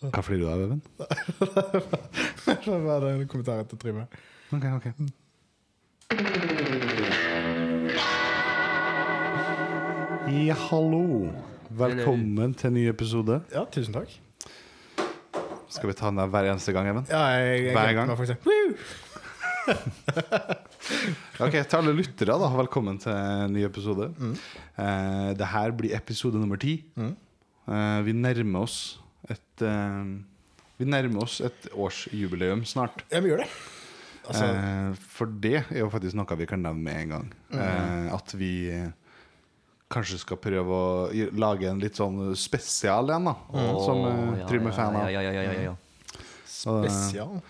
Hva flirer du av, Even? Det var kommentar etter, Trym. Ok, ok. Ja, hallo. Velkommen til en ny episode. Ja, tusen takk. Skal vi ta den der hver eneste gang, Even? Ja, jeg, jeg, Hver glemte meg faktisk. Woo! Ok, Til alle lyttere, da, velkommen til en ny episode. Eh, det her blir episode nummer ti. Eh, vi nærmer oss et eh, Vi nærmer oss et årsjubileum snart. Ja, vi gjør det. Altså, eh, for det er jo faktisk noe vi kan nevne med en gang. Eh, at vi eh, kanskje skal prøve å lage en litt sånn spesial en, da. som uh, ja, Trym er fan av. Ja, ja, ja, ja, ja, ja. Så, spesial.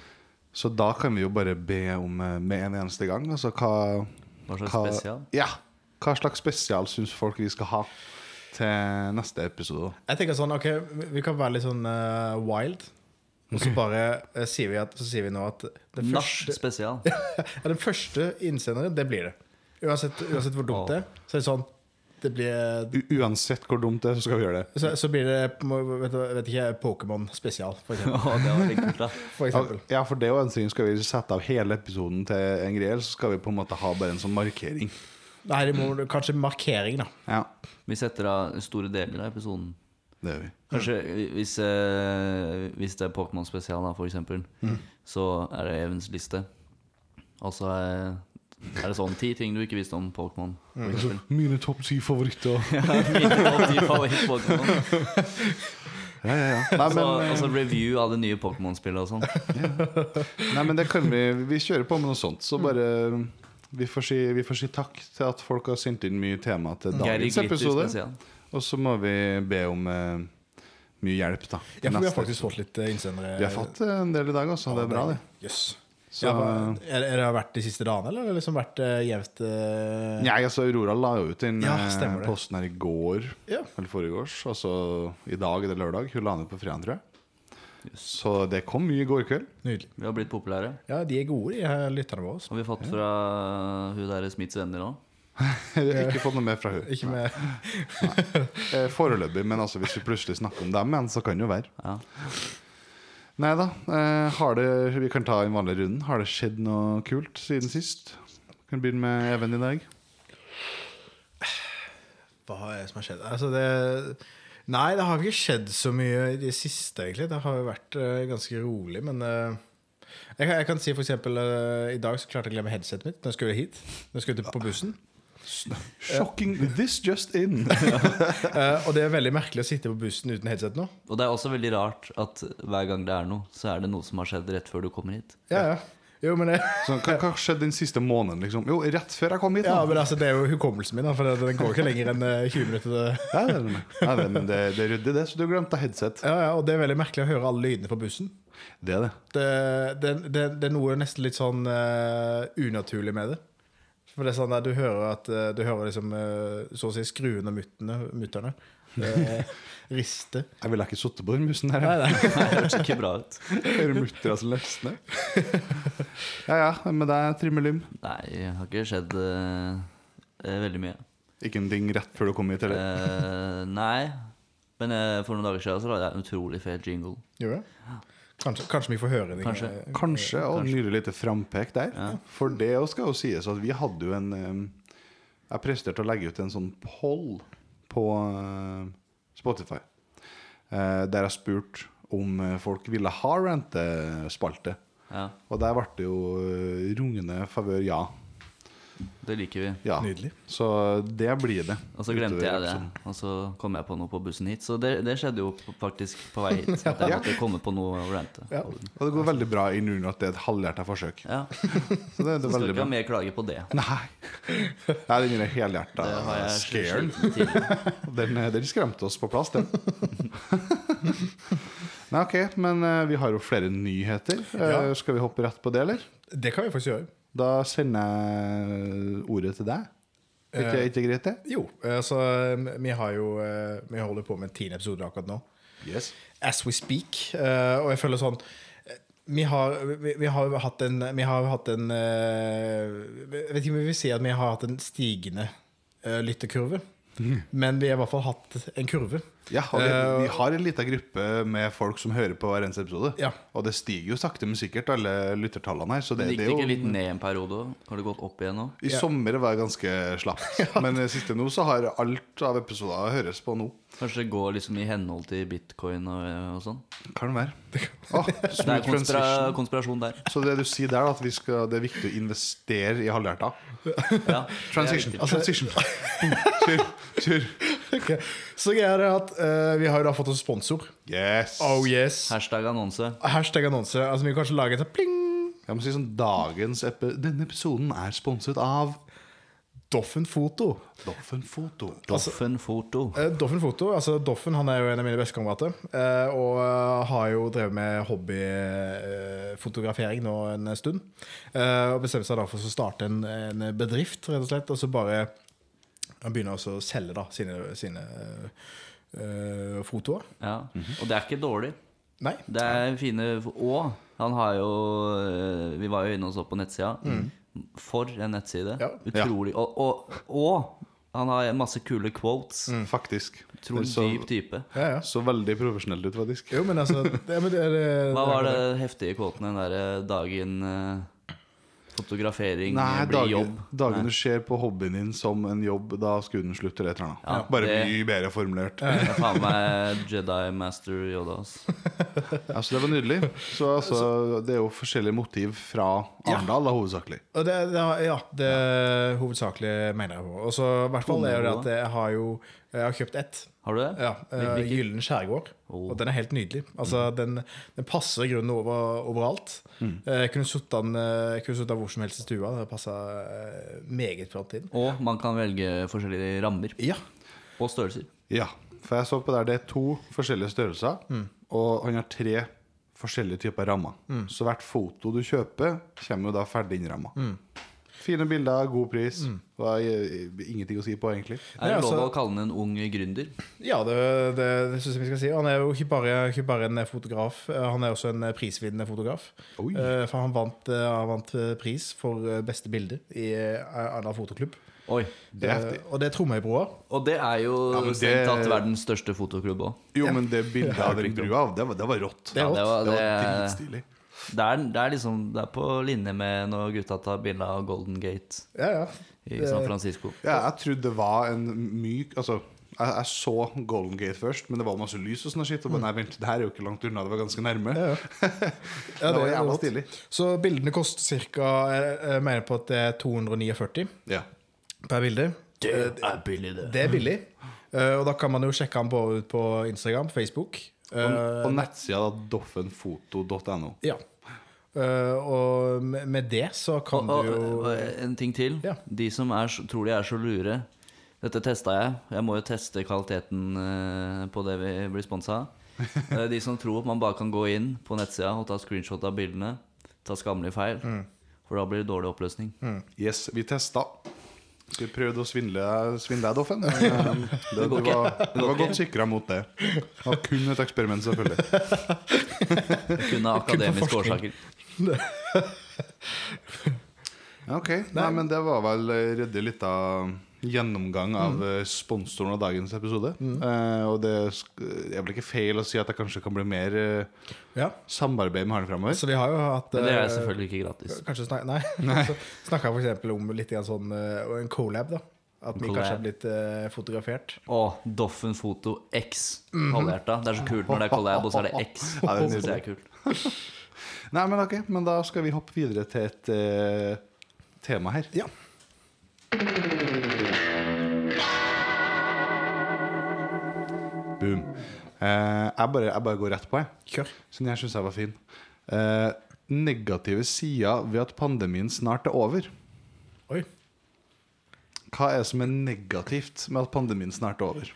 så da kan vi jo bare be om med en eneste gang. Altså hva Hva slags hva, spesial? Ja. Hva slags spesial syns folk vi skal ha til neste episode? Jeg tenker sånn, ok, vi kan være litt sånn uh, wild. Og så bare uh, sier vi at, så sier vi nå at det Nach første, spesial. ja, den første innsenderen, det blir det. Uansett, uansett hvor dumt det er. Så er det sånn Det blir U uansett hvor dumt det er, så skal vi gjøre det. Så, så blir det vet, vet ikke, Pokémon spesial, for eksempel. Da. For eksempel. Ja, for det er jo en ting Skal vi sette av hele episoden til en greie, så skal vi på en måte ha bare en sånn markering. Nei, det må kanskje markering, da. Ja, Vi setter av store deler av episoden. det gjør vi. Kanskje hvis, eh, hvis det er Pokémon spesial, da, for eksempel, så er det Evens liste. Og så er, er det sånn ti ting du ikke visste om Pokémon. for eksempel. Mine topp ti favoritter. Ja, Mine topp ti favoritt-Pokémon. Ja, ja, ja. Nei, Så, men, eh, altså review av det nye Pokémon-spillet og sånn. nei, men det kan vi Vi kjører på med noe sånt. Så bare vi får, si, vi får si takk til at folk har sendt inn mye tema til dagens episode. Og så må vi be om uh, mye hjelp, da. Ja, for vi har faktisk fått litt eh, innsendere. Vi har fått eh, en del i dag også, det er bra, det. Yes. Så, Ja, er, er det vært de siste dagene, eller har det liksom vært uh, jevnt uh, Nei, altså Aurora la jo ut den Ja, posten her i går, Ja. eller foregårs. Altså i dag er det lørdag. Hun la den ut på fredag, tror jeg. Så det kom mye i går kveld. Nydelig. Vi har blitt populære. Ja, de er gode, de her lytterne våre. Har vi fått fra hun der Smiths venner òg? Ikke fått noe mer fra hun Ikke med Eh, Foreløpig, men altså hvis vi plutselig snakker om dem igjen, så kan det jo være. Ja. Nei da. Eh, har det, vi kan ta en vanlig runde. Har det skjedd noe kult siden sist? Kan begynne med Even i dag. Hva er det som har skjedd? Altså, det Nei, det har ikke skjedd så mye i det siste, egentlig. Det har jo vært uh, ganske rolig, men uh, jeg, kan- jeg kan si for eksempel eh, I dag så klarte jeg å glemme headsetet mitt når jeg skulle hit. Når jeg skulle ut på bussen. Shocking. This just in. Og det er veldig merkelig å sitte på bussen uten headset nå. Og det er også veldig rart at hver gang det er noe, så er det noe som har skjedd rett før du kommer hit. Ja, ja. Jo, men, det, Så, hva hva skjedde den siste måneden? Liksom? Jo, rett før jeg kom hit. ja, men altså, det er jo hukommelsen min, da, for den går ikke lenger enn eh, 20 minutter. Til. Ja, det, ja, det, men det, det er ryddig, det. Så du glemte headset. Ja, ja, og det er veldig merkelig å høre alle lydene på bussen. Det er det. Det, det, det, det er noe nesten litt sånn uh, unaturlig med det. For det er sånn der du hører at eh, Du hører liksom uh, så å si skruene og mutterne, eh, riste. Jeg ville ikke sittet på den bussen her. Nei, nei. Det høres ikke bra ut. Hører muttera som løsner. Ja ja, med deg, Trimmelim. Nei, det har ikke skjedd eh, eh, veldig mye. Ikke en ding rett før du kom hit, eller? Uh, nei. Men uh, for noen dager siden så lagde jeg en utrolig fet jingle. Gjør det? Kanskje, kanskje vi får høre det. Kanskje. Kanskje, og nylig lite frampek der. For det skal jo sies at vi hadde jo en um, Jeg presterte å legge ut en sånn poll på eh, Spotify. eh, Der jeg spurte om eh, folk ville ha rentespalte. Ja, Og der ble det jo rungende favør ja. Det liker vi. ja. Nydelig. Så det blir det. Og så glemte jeg det, og så kom jeg på noe på bussen hit. Så det, det skjedde jo faktisk på vei hit. At jeg måtte komme på noe og rante. Ja. Og det går veldig bra i Nuno at det er et halvhjerta forsøk. Ja, Så det, det Så er skal ikke bra. ha mer klage på det. Nei. Nei, den er helhjerta Det har jeg scaren. med tidligere. Den, den skremte oss på plass, den. Nei, ok, men eh, vi har jo flere nyheter. Eh, Ja. Skal vi hoppe rett på det, eller? Det kan vi faktisk gjøre. Da sender jeg ordet til deg. Er ikke, er ikke greit, det? Jo, altså Vi har jo eh, Vi holder på med tiende episode akkurat nå. Yes. As we speak. eh, og jeg føler sånn eh, vi har, vi, vi har hatt en Vi har hatt en eh, Jeg vet ikke om vi vil si at vi har hatt en stigende eh, lytterkurve. men vi har i hvert fall hatt en kurve. Ja, og vi, Eh, vi har en liten gruppe med folk som hører på hver eneste episode. Ja. Og det stiger jo sakte, men sikkert, alle lyttertallene her. Så det, det gikk det det er ikke litt ned en periode? Har det gått opp igjen nå? I sommer var det ganske slapt. Men siste nå så har alt av episoder høres på nå. Kanskje det går liksom i henhold til bitcoin og, og sånn? Kan det være. Ah, Det er konspira konspirasjon der. Så det du sier der, da, at vi skal, det er viktig å investere i halvhjerta. Ja, Transition. det er transition. Tur. Kjør. Ok. Så greia er det at uh, vi har jo da fått oss sponsor. Yes. Oh yes. Hashtag annonse. Hashtag annonse. Altså Vi kan kanskje lage et pling. Jeg må si sånn Dagens epi Denne episoden er sponset av Doffen Foto. Doffen Foto. Doffen foto. Altså, Doffen Foto, altså Doffen han er jo en av mine bestekamerater. eh, og har jo drevet med hobbyfotografering nå en stund. Eh, og bestemte seg da for å starte en, en bedrift, rett og slett. Og så bare han begynner også å selge da sine, sine øh, fotoer. Ja. Og det er ikke dårlig. Nei. Det er fine Og han har jo eh, Vi var jo inne og så på nettsida. For en nettside. Ja. Utrolig. Og, og, og han har masse kule quotes. Faktisk. Utrolig så, dyp type. Ja, ja. så veldig profesjonell ut, faktisk. Jo, men altså det, men det, det, Hva var det heftige quoten? Den derre dagen fotografering Nei, blir dagen, jobb. Dagene Nei. skjer på hobbyen din som en jobb, da skuden slutter etter eller et eller annet. Ja, Bare det- mye bedre formulert. Det er faen meg Jedi Master Yoda. Altså. Altså, det var nydelig. Så altså, det er jo forskjellige motiv fra Arendal, da, hovedsakelig. Og det, det, ja, det hovedsakelig mener jeg på. Og så i hvert fall er jo det at jeg har jo jeg har kjøpt ett. Har du det? Ja, uh, Gyllen skjærgård. Oh. Og den er helt nydelig. Altså, den, den passer i grunnen over, overalt. Eh, Jeg kunne satt den, uh, kunne satt den hvor som helst i stua. Det passa meget bra til. Og man kan velge forskjellige rammer Ja. og størrelser. Ja, for jeg så på der det er to forskjellige størrelser, og han har tre forskjellige typer rammer. Så hvert foto du kjøper, kommer jo da ferdig innramma. Fine bilder, god pris. Det var eh, ingenting å si på, egentlig. Er det lov altså- å kalle den en ung gründer? Ja, det, det, det syns jeg vi skal si. Han er jo ikke bare, ikke bare en fotograf, eh, han er også en prisvinnende fotograf. Oi. Eh, For han vant, eh, han vant eh, pris for eh, beste bilde i eh, Arendal Fotoklubb. Oi. Det er heftig. Eh, Og det er Tromøybrua. Og det er jo Ja, strengt det- tatt verdens største fotoklubb òg. Jo, men det bildet av den brua, det var, det var rått. Det Ja, det var- Det var dritstilig. Det er, det er liksom Det er på linje med når gutta tar bilde av Golden Gate Ja, ja. i San Francisco. Ja, jeg trodde det var en myk Altså, jeg, jeg så Golden Gate først, men det var masse lys og sånn skitt. Og bare, nei, vent, det her er jo ikke langt unna, det var ganske nærme. Ja, ja. det var jævla stilig. Så bildene koster ca. Jeg mener på at det er 249 Ja. per bilde. Det er billig, det. Det er billig. Eh, Og da kan man jo sjekke den på, ut på Instagram, Facebook. Eh, Og, og nettsida doffenfoto.no. Ja. Uh, og med med det så kan Og, du jo og en ting til. Ja. De som er, tror de er så lure Dette testa jeg. Jeg må jo teste kvaliteten eh, på det vi blir sponsa av. Eh, De som tror at man bare kan gå inn på nettsida og ta screenshot av bildene, ta skammelig feil. Mm. For da blir det dårlig oppløsning. Yes, vi testa. Så prøvd prøvde å svindle, svindle deg, Doffen. Det, Det, du, var, du var godt sikra mot det. Av kun et eksperiment, selvfølgelig. Kun av akademiske årsaker. Ok, Nei, men det var vel eh, ryddig lita gjennomgang av mm. sponsoren av dagens episode. Eh, og det er vel ikke feil å si at det kanskje kan bli mer uh, Ja. samarbeid med han framover. Så vi har jo hatt Men det er eh, selvfølgelig ikke gratis. Kanskje snak Nei. Så Snakka f.eks. om litt igjen sånn eh, en collab, da. At vi kanskje har blitt eh, fotografert. Å, Doffen Foto X. Halvhjerta. Det er så kult når det er collab, og så er det X. Ja, det er Det er kult. Nei, men ok, men da skal vi hoppe videre til et eh, tema her. Ja. Boom. Eh, jeg, bare, jeg bare går rett på, jeg. Kjør. Siden jeg syns jeg var fin. Eh, negative sider ved at pandemien snart er over. Oi. Hva er det som er negativt med at pandemien snart er over?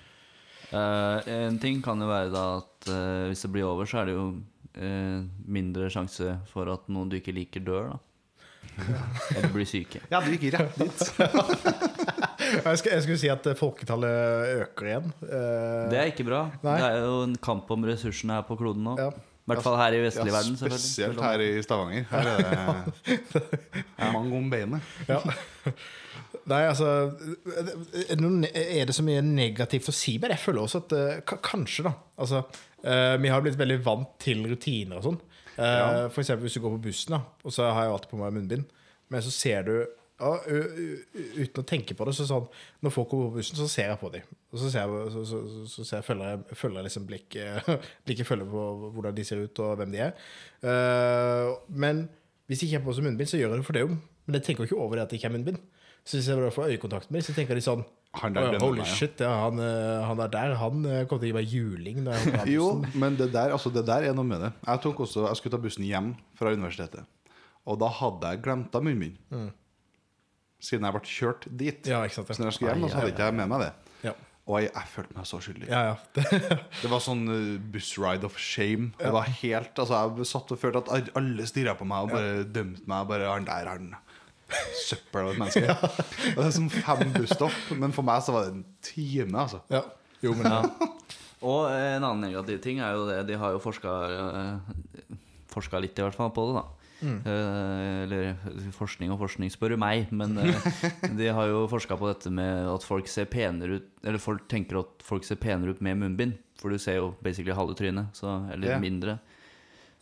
Uh, en ting kan jo være da at uh, hvis det blir over, så er det jo uh, mindre sjanse for at noen du ikke liker, dør. da Eller blir syke. Ja, du gikk rett dit. Jeg, skulle, jeg skulle si at eh, folketallet øker igjen. Eh, Det er ikke bra. Nei. Det er jo en kamp om ressursene her på kloden nå. Ja. I hvert fall her i Ja, vestlig verden. spesielt her i Stavanger. Her er det mange om beinet. Ja. Nei, altså er det noe- Er det så mye negativt å si Men? Jeg føler også at eh, Kanskje, da. Altså, eh, vi har blitt veldig vant til rutiner og sånn. Ja. For eksempel hvis du går på bussen, da og så har jeg alltid på meg munnbind, men så ser du ja, uten å tenke på det, så sånn Når folk kommer på bussen, så ser jeg på dem. Og så, ser jeg, så, så, så, ser jeg, følger jeg, følger liksom blikket Blikket følger på hvordan de ser ut, og hvem de er. Uh, men hvis de ikke har på seg munnbind, så gjør jeg det for det jo. Men jeg tenker jo ikke over det at det ikke er munnbind. Så hvis jeg får øyekontakt med dem, så tenker de sånn Han der «Å, Holy meg, ja.» shit, ja, han, han er der. Han kom til å gi meg juling. Jo, men det der, altså det der er noe med det. Jeg tok også, jeg skulle ta bussen hjem fra universitetet. Og da hadde jeg glemt av munnbind. Siden jeg ble kjørt dit. Ja, ikke sant, ja. Så når jeg skulle hjem, så hadde ikke jeg med meg det. Ja, Og jeg, jeg følte meg så skyldig. ja. ja. Det, Det var sånn uh, bussride of shame. Det var helt, altså Jeg satt og følte at alle stirra på meg og bare dømte meg. Bare, han der er den søppel av et menneske. Og Det er som fem busstopp, men for meg så var det en time. altså ja. Jo, men Ja. Og en annen negativ ting er jo det De har jo forska Forska litt, i hvert fall, på det, da. Eh, eller forskning og forskning, spør du meg. Men eh, de har jo forska på dette med at folk ser penere ut Eller folk tenker at folk ser penere ut med munnbind. For du ser jo basically halve trynet. Så, eller yeah. mindre.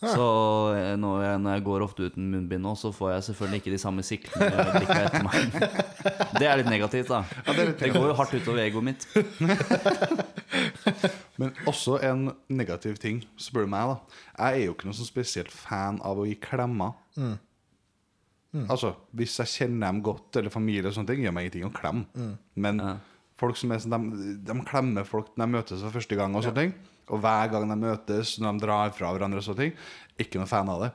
Så eh, når jeg, når jeg går ofte uten munnbind nå, så får jeg selvfølgelig ikke de samme siktene blikka etter meg. Det er litt negativt, da. det, går jo hardt utover egoet mitt. Men også en negativ ting, spør du meg. da Jeg er jo ikke noe sånn spesielt fan av å gi klemmer. Altså, Hvis jeg kjenner dem godt, eller familie, og sånne ting gjør meg ingenting å klemme. Men folk som er sånn, de, de klemmer folk når de møtes for første gang. Og sånne ting Og hver gang de møtes, når de drar fra hverandre, og sånne ting ikke noe fan av det.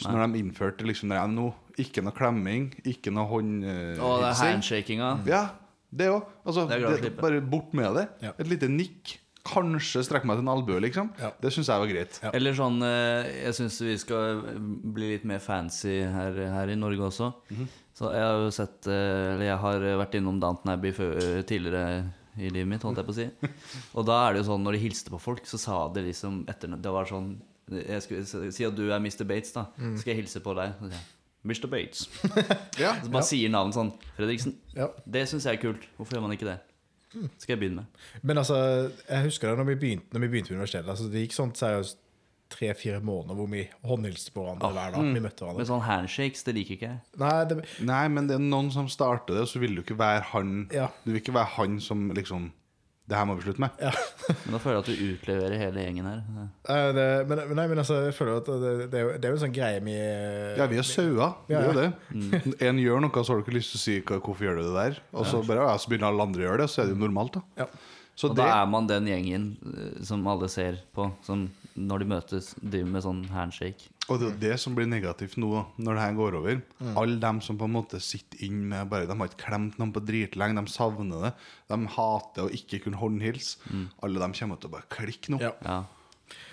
Så når de innførte liksom det no, ikke noe klemming, ikke noe håndhilsing Og det er handshakinga. ja, det òg. Altså, bare bort med det. Ja. Et lite nikk. Kanskje strekke meg til en albue, liksom. Ja. Det syns jeg var greit. Ja. Eller sånn eh, Jeg syns vi skal bli litt mer fancy her, her i Norge også. Så jeg har jo sett eh, Eller jeg har vært innom Downton Abbey tidligere i livet mitt, holdt jeg på å si. Og da er det jo sånn når de hilste på folk, så sa de liksom etter Det var sånn jeg skulle Si at du er Mr. Bates, da. Så skal jeg hilse på deg. Så sier jeg, Mr. Bates. Ja. Så bare sier navnet sånn. Fredriksen. Ja. Det syns jeg er kult. Hvorfor gjør man ikke det? Skal jeg begynne med. Men altså, jeg husker da når vi begynte, når vi begynte på universitetet. Altså, det gikk sånn seriøst tre-fire måneder hvor vi håndhilste på hverandre hver dag. Vi møtte hverandre. Men sånn handshakes, det liker ikke jeg. Nei, det, Nei, men det er noen som starter det, og så vil du ikke være han Ja. Du vil ikke være han som liksom Det her må vi slutte med. ja. Men da føler jeg at du utleverer hele gjengen her. Eh, det, men, nei, men altså, jeg føler at det, det, er jo- det er jo en sånn greie vi Ja, vi er sauer. Vi er jo det. Mm. En gjør noe, så har du ikke lyst til å si hva- 'hvorfor gjør du det der?' Og så bare, ja, så begynner alle andre å gjøre det, så er det jo normalt, da. Ja. Så Og det, da er man den gjengen eh, som alle ser på, som når de møtes, driver med sånn handshake. og det er jo det som blir negativt nå, når det her går over. Alle dem som på en måte sitter inn med bare De har ikke klemt noen på dritlenge, de savner det. De hater å ikke kunne håndhilse. Alle dem kommer til å bare klikke nå. Ja. Ja.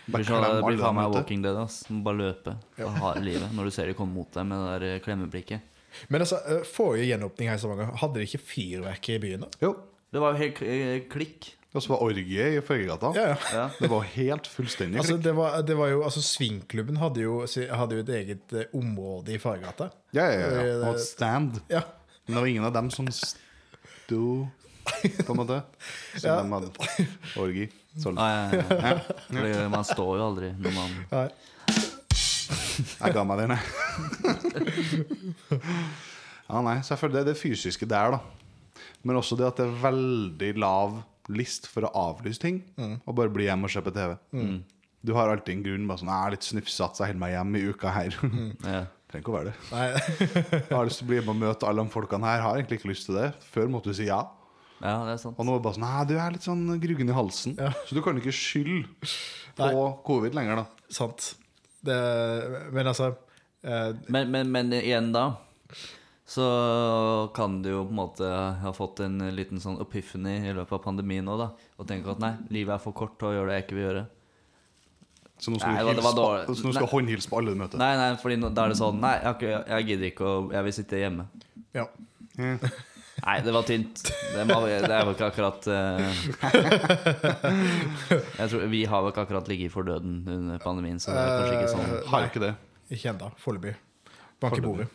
Bare blir, klem det blir faen meg. Walking Dead. Ass. Bare løpe og ha livet når du ser de komme mot deg med det der klemmeblikket. Men altså, eh, forrige gjenåpning her i Stavanger, hadde de ikke fyrverkeri i byen? da? Jo. Det var jo helt eh, klikk. Og så var orgie i Følgegata. Ja, ja. Det var helt fullstendig Altså, det var, det var jo, altså Svingklubben hadde jo, hadde jo et eget eh, område i Fargegata. Ja, ja, ja. Eh, Og et stand. Ja. Men det var ingen av dem som sto På en måte. Så Ja. de hadde orgi. Sånn. Ja, ja, ja. Fordi man står jo aldri når man Nei. Jeg ga meg den, jeg. Ja, nei, så jeg føler det er det fysiske der, da. Men også det at det er veldig lav list for å avlyse ting. Og bare bli hjemme og se på TV. Du har alltid en grunn. Bare sånn, jeg er litt snufsete, så jeg holder meg hjemme i uka her. ja. Trenger ikke å være det. Nei. Jeg har lyst til å bli hjemme og møte alle de folkene her. Har egentlig ikke lyst til det. Før måtte du si ja. ja, det er sant. Og nå er det bare sånn Nei, du er litt sånn gruggen i halsen. Ja. Så du kan ikke skylde på Nei. covid lenger, da. Sant. Det, men altså eh, Men, men, men igjen da så kan du jo på en måte ha fått en liten sånn epiphany i løpet av pandemien nå, da. Og tenke at nei, livet er for kort til å gjøre det jeg ikke vil gjøre. Så nå skal, Nei, du hilse på, så nå skal håndhilse på alle du møter. Nei, nei, fordi nå, da er det sånn Nei, jeg, jeg gidder ikke å Jeg vil sitte hjemme. Ja. Nei, det var tynt. Det, må, det er jo ikke akkurat uh, Jeg tror Vi har vel ikke akkurat ligget for døden under pandemien, så det er kanskje ikke sånn. Har ikke det. Ikke ennå. Foreløpig. Bank i bordet.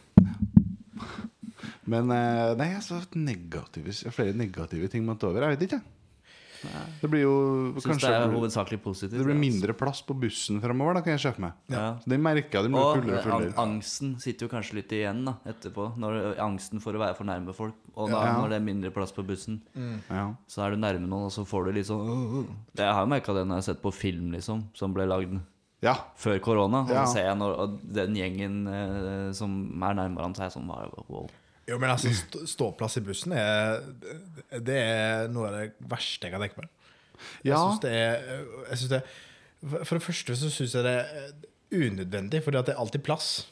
Men eh, nei, så negative, flere negative ting man tar over. Jeg vet ikke. Det blir jo Synes kanskje det er hovedsakelig positivt. det blir mindre plass på bussen fremover, da, kan jeg kjøpe meg. Ja. Så Den merker jeg. Det blir Og fullere og fullere. angsten sitter jo kanskje litt igjen da etterpå. Når Angsten for å være for nærme folk. Og da Ja. når det er mindre plass på bussen, Ja. så er du nærme noen, og så får du litt sånn «Åh, åh». Det Jeg har jo merka det når jeg har sett på film, liksom, som ble lagd ja. før korona. Og Ja. så ser jeg når og den gjengen eh, som er nærmere han, så er jeg sånn wow. Jo, men altså, st ståplass i bussen er Det er noe av det verste jeg kan tenke meg. Jeg Ja. det er jeg synes det, For det første så syns jeg det er unødvendig, fordi at det er alltid plass.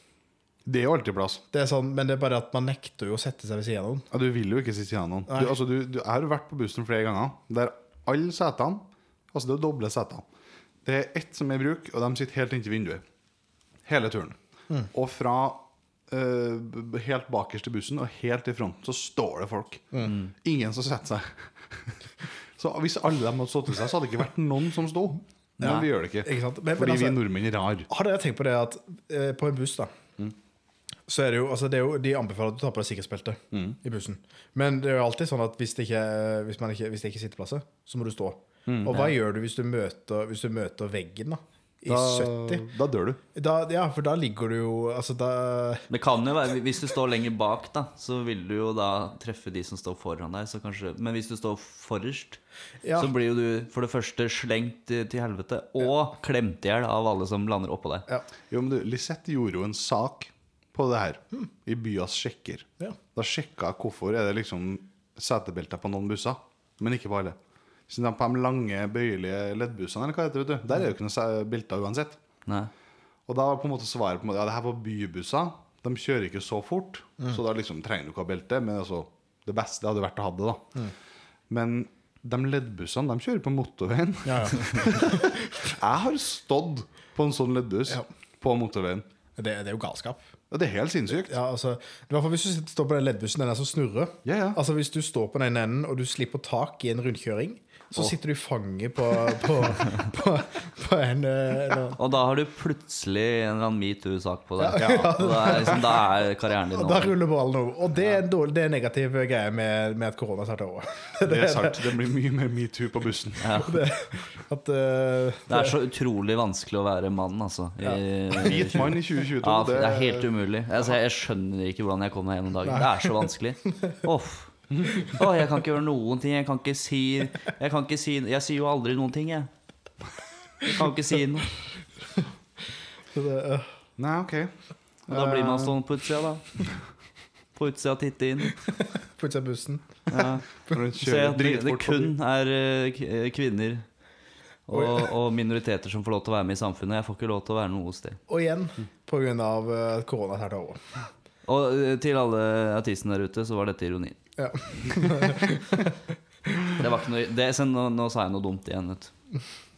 Det er jo alltid plass. Det er sånn, men det er bare at man nekter jo å sette seg ved siden av noen. Ja, du vil jo ikke sitte siden av noen. Du, altså, du, du har vært på bussen flere ganger der alle setene Altså det er doble seter. Det er ett som er i bruk, og de sitter helt inntil vinduet. Hele turen. Og fra uh, helt bakerst i bussen og helt i fronten så står det folk. Ingen som setter seg. så hvis alle dem hadde stått til seg, så hadde det ikke vært noen som sto. Men ja. vi gjør det ikke. Ikke? Men- men Fordi vi altså- nordmenn er rar. Har dere tenkt på det at eh, på en buss, da Så er det jo, altså det er jo De anbefaler at du tar på deg sikkerhetsbelte i bussen. Men det er jo alltid sånn at hvis det ikke, hvis man ikke, hvis det ikke er sitteplasser, så må du stå. Og hva gjør du hvis du møter, hvis du møter veggen, da? I Da, 70? da dør du. Da, ja, for da ligger du jo Altså, da Det kan jo være, Hvis du står lenger bak, da så vil du jo da treffe de som står foran deg. Så kanskje, men hvis du står forrest, Ja. så blir jo du for det første slengt til helvete og klemt i hjel av alle som lander oppå deg. Ja. Jo, men du, Lisette gjorde jo en sak på det her i Byas sjekker. Ja. Da sjekka jeg hvorfor er det liksom setebelter på noen busser, men ikke på alle. Så de på de lange, bøyelige leddbussene, eller hva heter det, vet du, der er jo ikke noe se- belter uansett. Nei. Og da var på en måte svaret på en måte, ja, det her var bybusser. De kjører ikke så fort, så da liksom trenger du ikke ha belte. Men altså, det beste hadde vært å ha det, da. Men de leddbussene, de kjører på motorveien. Ja, ja. Jeg har stått på en sånn leddbuss Ja. på motorveien. Det, det er jo galskap. Det er helt sinnssykt. Ja, altså, I hvert fall hvis du står på den leddbussen, den er som snurrer. Ja, ja. Altså Hvis du står på den enden og du slipper tak i en rundkjøring, så sitter du i fanget på, på, på, på en eh, eller- Og da har du plutselig en eller annen metoo-sak på deg. Ja. Ja. da er, liksom, da er karrieren din over. da ruller ballen over. Og det er en dårlig, det er en negativ greie med, med at korona starter over. Det er sant. Det blir mye mer metoo på bussen. Det, at, uh, Det er så utrolig vanskelig å være mann, altså. I, i 2022. Ja, det er helt umulig. Altså, jeg skjønner ikke hvordan jeg kom meg gjennom dagen. Det er så vanskelig. Off. Å, jeg kan ikke gjøre noen ting. Jeg kan ikke si Jeg kan ikke si Jeg sier jo aldri noen ting, jeg. Jeg kan ikke si noe. det, eh, Nei, OK. Og da blir man stående på utsida, da. På utsida og titte inn. På utsida av bussen. Ja. Se at det, det kun er eh, eh, kvinner og, og minoriteter som får lov til å være med i samfunnet. Jeg får ikke lov til å være noe sted. Og igjen på grunn av eh, korona starter over. Og eh, til alle artistene der ute, så var dette ironi. Ja. Det var ikke noe det, så nå, nå sa jeg noe dumt igjen, vet.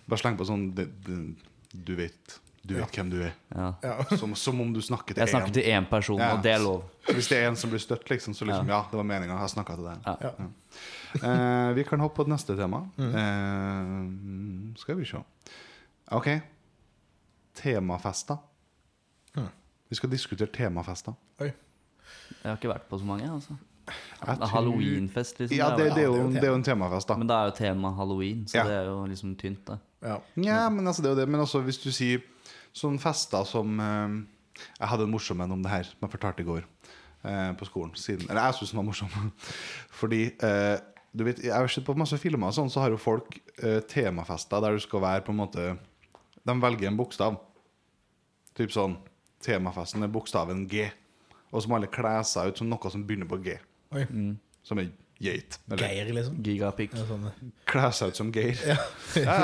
Bare sleng på sånn det, det, Du vet Du vet hvem du er. Ja. Ja. Som, som om du snakker til Jeg snakker én. til én person, Ja. og det er lov. Så Hvis det er en som blir støtt, liksom, så liksom Ja, det var meninga. Jeg snakka til deg. Ja. Ja. Eh, vi kan hoppe på et neste tema. Eh, skal vi se. OK. Temafester. Mm. Vi skal diskutere temafester. Oi. Jeg har ikke vært på så mange. altså Jeg tror- Halloweenfest, liksom. Ja, det, det, er jo- det er jo det er jo en temafest, da. Men da er jo tema halloween, så Ja. det er jo liksom tynt, da. Ja. Ja, men altså, det er jo det. Men også hvis du sier sånne fester som eh, Jeg hadde en morsom en om det her, som jeg fortalte i går eh, på skolen. Siden, eller jeg syns den var morsom. Fordi eh, du vet, Jeg har sett på masse filmer, og sånn, så har jo folk eh, temafester der du skal være på en måte De velger en bokstav. Typ sånn Temafesten er bokstaven G. Og så må alle kle seg ut som noe som begynner på G. Oi. Som er geit. Geir, liksom. Gigapikk. Ja, sånn. kle seg ut som Geir. Ja.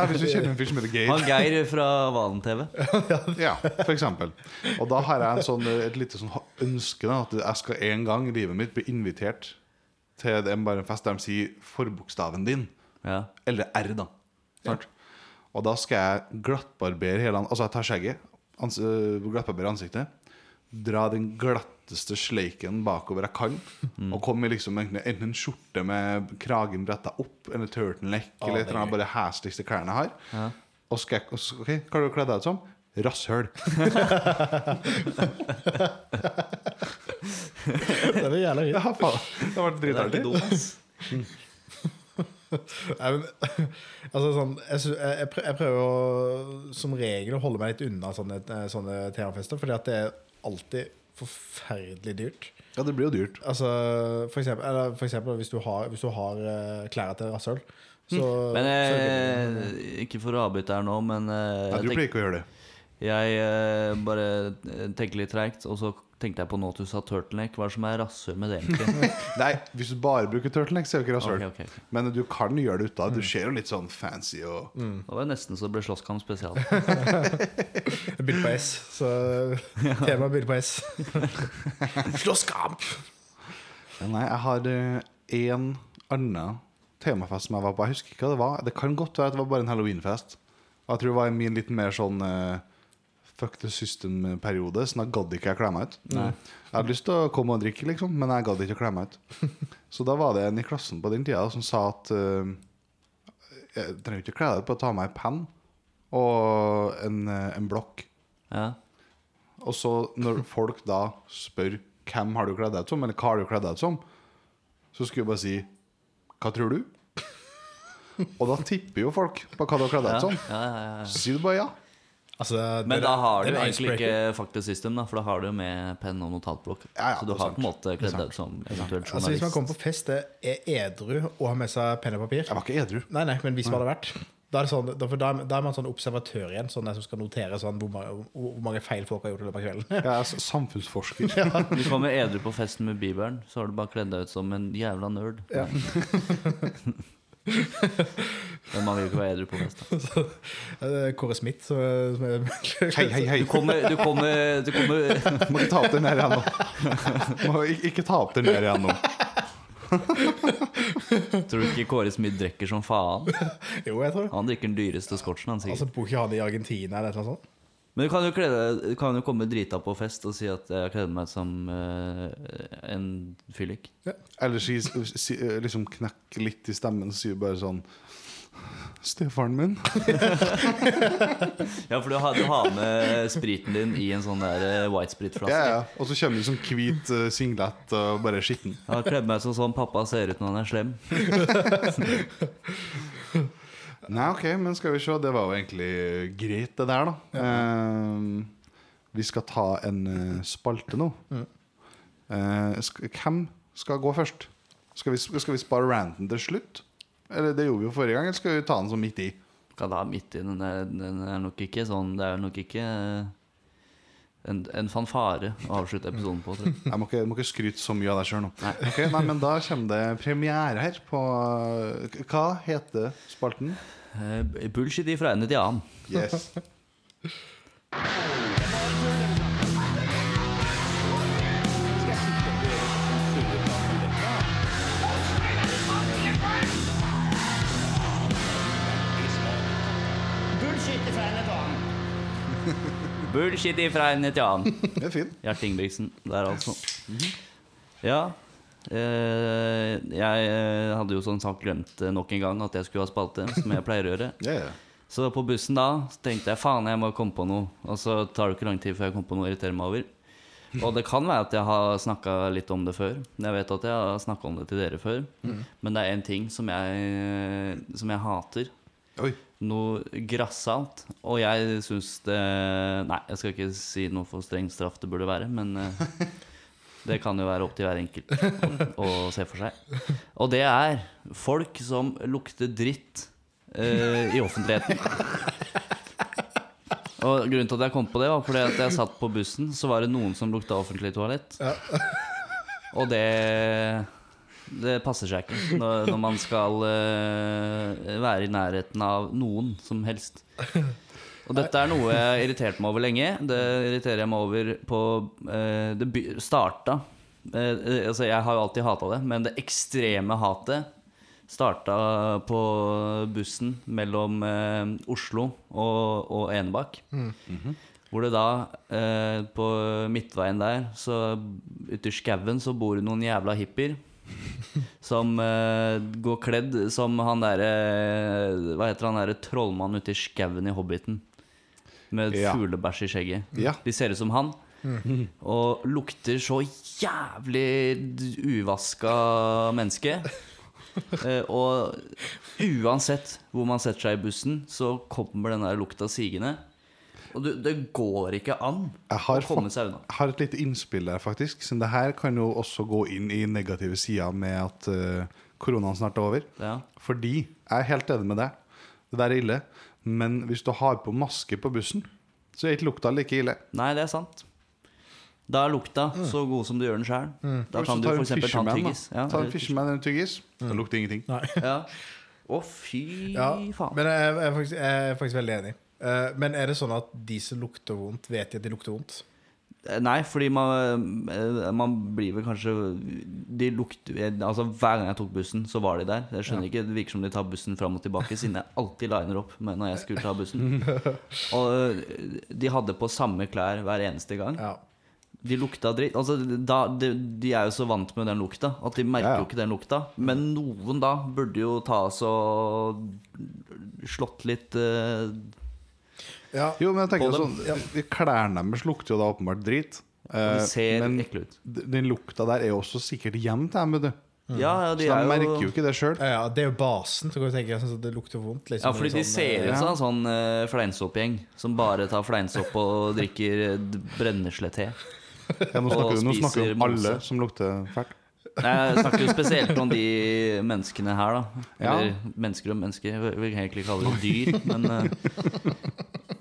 hvis du kjenner en fyr som heter Geir. Han Geir fra Valen-TV. Ja, for eksempel. Og da har jeg en sånn, et lite sånn ønske da, at jeg skal en gang i livet mitt bli invitert til det, bare en fest der de sier forbokstaven din, Ja. eller R, da. Og da skal jeg glattbarbere hele Altså, jeg tar skjegget, ans øh, glattbarbere ansiktet, dra den glatteste sleiken bakover jeg kan, og komme i liksom enten en skjorte med kragen bretta opp, eller turtleneck, Å, eller et er eller annet bare hesligste klærne jeg har. Ja. Og skal jeg, og så- ok, hva har du kledd deg ut som? Rasshøl. Det er jævla Ja, fint. faen. Det har vært dritartig. Nei, men, altså, sånn, jeg, jeg, jeg prø- jeg prøver å, som regel å holde meg litt unna sånne, sånne temafester, fordi at det er alltid forferdelig dyrt. Ja, det blir jo dyrt. Altså, for eksempel, eller for eksempel hvis du har, hvis du har eh, klær til rasshøl, så, Men så er det eh, ikke for å avbryte her nå, men eh, Jeg jeg, tror pleier ikke å gjøre det. Jeg eh, bare eh, tenker litt treigt, og så tenkte jeg på nå at du sa turtleneck. Hva er det som er rasshøl med det, egentlig? Nei, hvis du bare bruker turtleneck, så er det ikke rasshøl. Ok, ok, ok. Men du kan gjøre det ut av. Du ser jo litt sånn fancy og Det var nesten så det ble slåsskamp spesial. Jeg begynte på S, så temaet begynte på S. Slåsskamp! Nei, jeg har én annen temafest som jeg var på. Jeg husker ikke hva det var. Det kan godt være at det var bare en halloweenfest. Og jeg tror det var min litt mer sånn eh, fuck the system-periode, så da gadd ikke jeg kle meg ut. Jeg hadde lyst til å komme og drikke, liksom, men jeg gadd ikke å kle meg ut. Så da var det en i klassen på den tida som sa at uh, jeg trenger ikke kle deg ut, bare ta meg meg penn og en, eh, en blokk. Ja. Og så når folk da spør hvem har du kledd deg ut som, eller hva har du kledd deg ut som, så skulle jeg bare si hva tror du? Og da tipper jo folk på hva du har kledd deg ut som. ja, ja, ja. Så sier du bare ja. Altså, det- Men da har du det en egentlig ikke faktasystem, faktisk system, da, for da har du jo med penn og notatblokk. Ja, ja, så du har sant. på en måte Det kledd deg ut som eventuelt Altså, hvis man kommer på fest, det er edru og har med seg penn og papir Jeg var ikke edru. Nei, nei, men hvis man hadde vært da er, det sånn, da, for da, da er man sånn observatør igjen, sånn som skal notere sånn, hvor, mange, hvor mange feil folk har gjort i løpet av kvelden. Jeg er ja. Hvis Du kommer edru på festen med Bibelen, så har du bare kledd deg ut som en jævla nerd. Ja. Men man vil jo ikke være edru på fest. Så, det er Kåre Smith som er, som er Hei, hei, hei. Du kommer, du kommer, du kommer Må ikke ta opp det her igjen nå. Må ikke, ikke ta opp det her igjen nå. Tror du ikke Kåre Smith drikker som faen? Jo, jeg tror det. Han drikker den dyreste scotchen, han sikkert. Altså, Bor ikke han i Argentina eller noe sånt? Men du kan jo, klede, du kan jo komme drita på fest og si at jeg har kledd meg som uh, en fyllik. Eller si, si, liksom knekke litt i stemmen, så sier bare sånn Stefaren min. Ja, for du har, du har med spriten din i en sånn der eh, white sprit-flaske. Ja, ja. Og så kommer du som hvit uh, singlet og bare skitten. Jeg har kledd meg sånn som pappa ser ut når han er slem. Nei, ok, men skal vi se. Det var jo egentlig greit, det der, da. Eh, vi skal ta en eh, spalte nå. Eh, sk hvem skal gå først? Skal vi, skal vi spare ranten til slutt? Eller det gjorde vi jo forrige gang, eller skal vi ta den sånn midt i? Kan da midt i den er, den er nok ikke sånn Det er nok ikke eh, en, en fanfare å avslutte episoden på, tror jeg. Jeg må ikke, må ikke skryte så mye av deg sjøl nå. Nei. Ok, nei, men da kommer det premiere her på Hva heter spalten? Eh, Bullshit ifra ende til annen. Yes. Bullshit ifra ende til annen. Det er fint. Gjert Ingebrigtsen der, altså. Ja. Eh, jeg eh, hadde jo sånn sagt glemt eh, nok en gang at jeg skulle ha spalte, som jeg pleier å gjøre. Ja. Så på bussen da så tenkte jeg faen, jeg må komme på noe. Og så tar det ikke lang tid før jeg kommer på noe å irritere meg over. Og det kan være at jeg har snakka litt om det før. Jeg vet at jeg har snakka om det til dere før. Men det er én ting som jeg, som jeg hater. Oi. Noe grassat. Og jeg syns det Nei, jeg skal ikke si noe for streng straff det burde være, men det kan jo være opp til hver enkelt å, å se for seg. Og det er folk som lukter dritt eh, i offentligheten. Og Grunnen til at jeg kom på det, var fordi at jeg satt på bussen, så var det noen som lukta offentlig toalett. Og det Det passer seg ikke når, når man skal uh, være i nærheten av noen som helst. Og dette er noe jeg har irritert meg over lenge. Det irriterer jeg meg over på uh, Det starta eh, eh, Altså, jeg har jo alltid hata det, men det ekstreme hatet starta på bussen mellom Oslo og, og Enebakk. Hvor det da, eh, på midtveien der, så ute i skauen, så bor det noen jævla hippier. Som uh, går kledd som han derre Hva heter han derre trollmannen ute i skauen i Hobbiten? Med Ja. fuglebæsj i skjegget. Ja. De ser ut som han. Og lukter så jævlig uvaska menneske. Uh, og uansett hvor man setter seg i bussen, så kommer den der lukta sigende. Og du, det går ikke an Jeg har, å komme seg unna. jeg har et lite innspill der, faktisk. Så det her kan jo også gå inn i negative sider med at uh, koronaen snart er over. Ja. Fordi jeg er helt enig med deg. Det der er ille. Men hvis du har på maske på bussen, så er ikke lukta like ille. Nei, det er sant. Da er lukta Mm. så god som du gjør den sjøl. Da kan du f.eks. ta en tyggis. Ja, Ta en Fisherman eller en tyggis. Da lukter ingenting. Å, ja. Å, fy Ja, faen. men jeg, jeg, er faktisk, jeg er faktisk veldig enig. Eh, men er det sånn at de som lukter vondt, vet de at de lukter vondt? Eh, Nei, fordi man, eh, man blir vel kanskje De lukter Altså Hver gang jeg tok bussen, så var de der. Jeg skjønner ikke, Det virker som de tar bussen fram og tilbake, siden jeg alltid liner opp med når jeg skulle ta bussen. Og de hadde på samme klær hver eneste gang. Ja. De lukta dritt. Altså, da, de, de er jo så vant med den lukta at de merker Ja, ja. jo ikke den lukta. Men noen da burde jo ta oss og slått litt eh, ja. Jo, men jeg tenker sånn ja. Klærne deres lukter jo da åpenbart drit. Og Eh, de ser men ekle ut. den lukta der er jo også sikkert hjem til dem, vet du. Ja, ja, Så de de er merker jo ikke det sjøl. Ja, ja, det er jo basen. Så kan du tenke sånn at det lukter vondt. Liksom, Ja, fordi de sånn, ser eh, ut som en sånn uh, fleinsoppgjeng som bare tar fleinsopp og drikker uh, brenneslete. Ja, nå Og snakker du nå snakker om alle mose. som lukter fælt. Jeg snakker jo spesielt om de menneskene her, da. Ja. Eller mennesker og mennesker. Jeg vil egentlig kalle det dyr. Men, uh,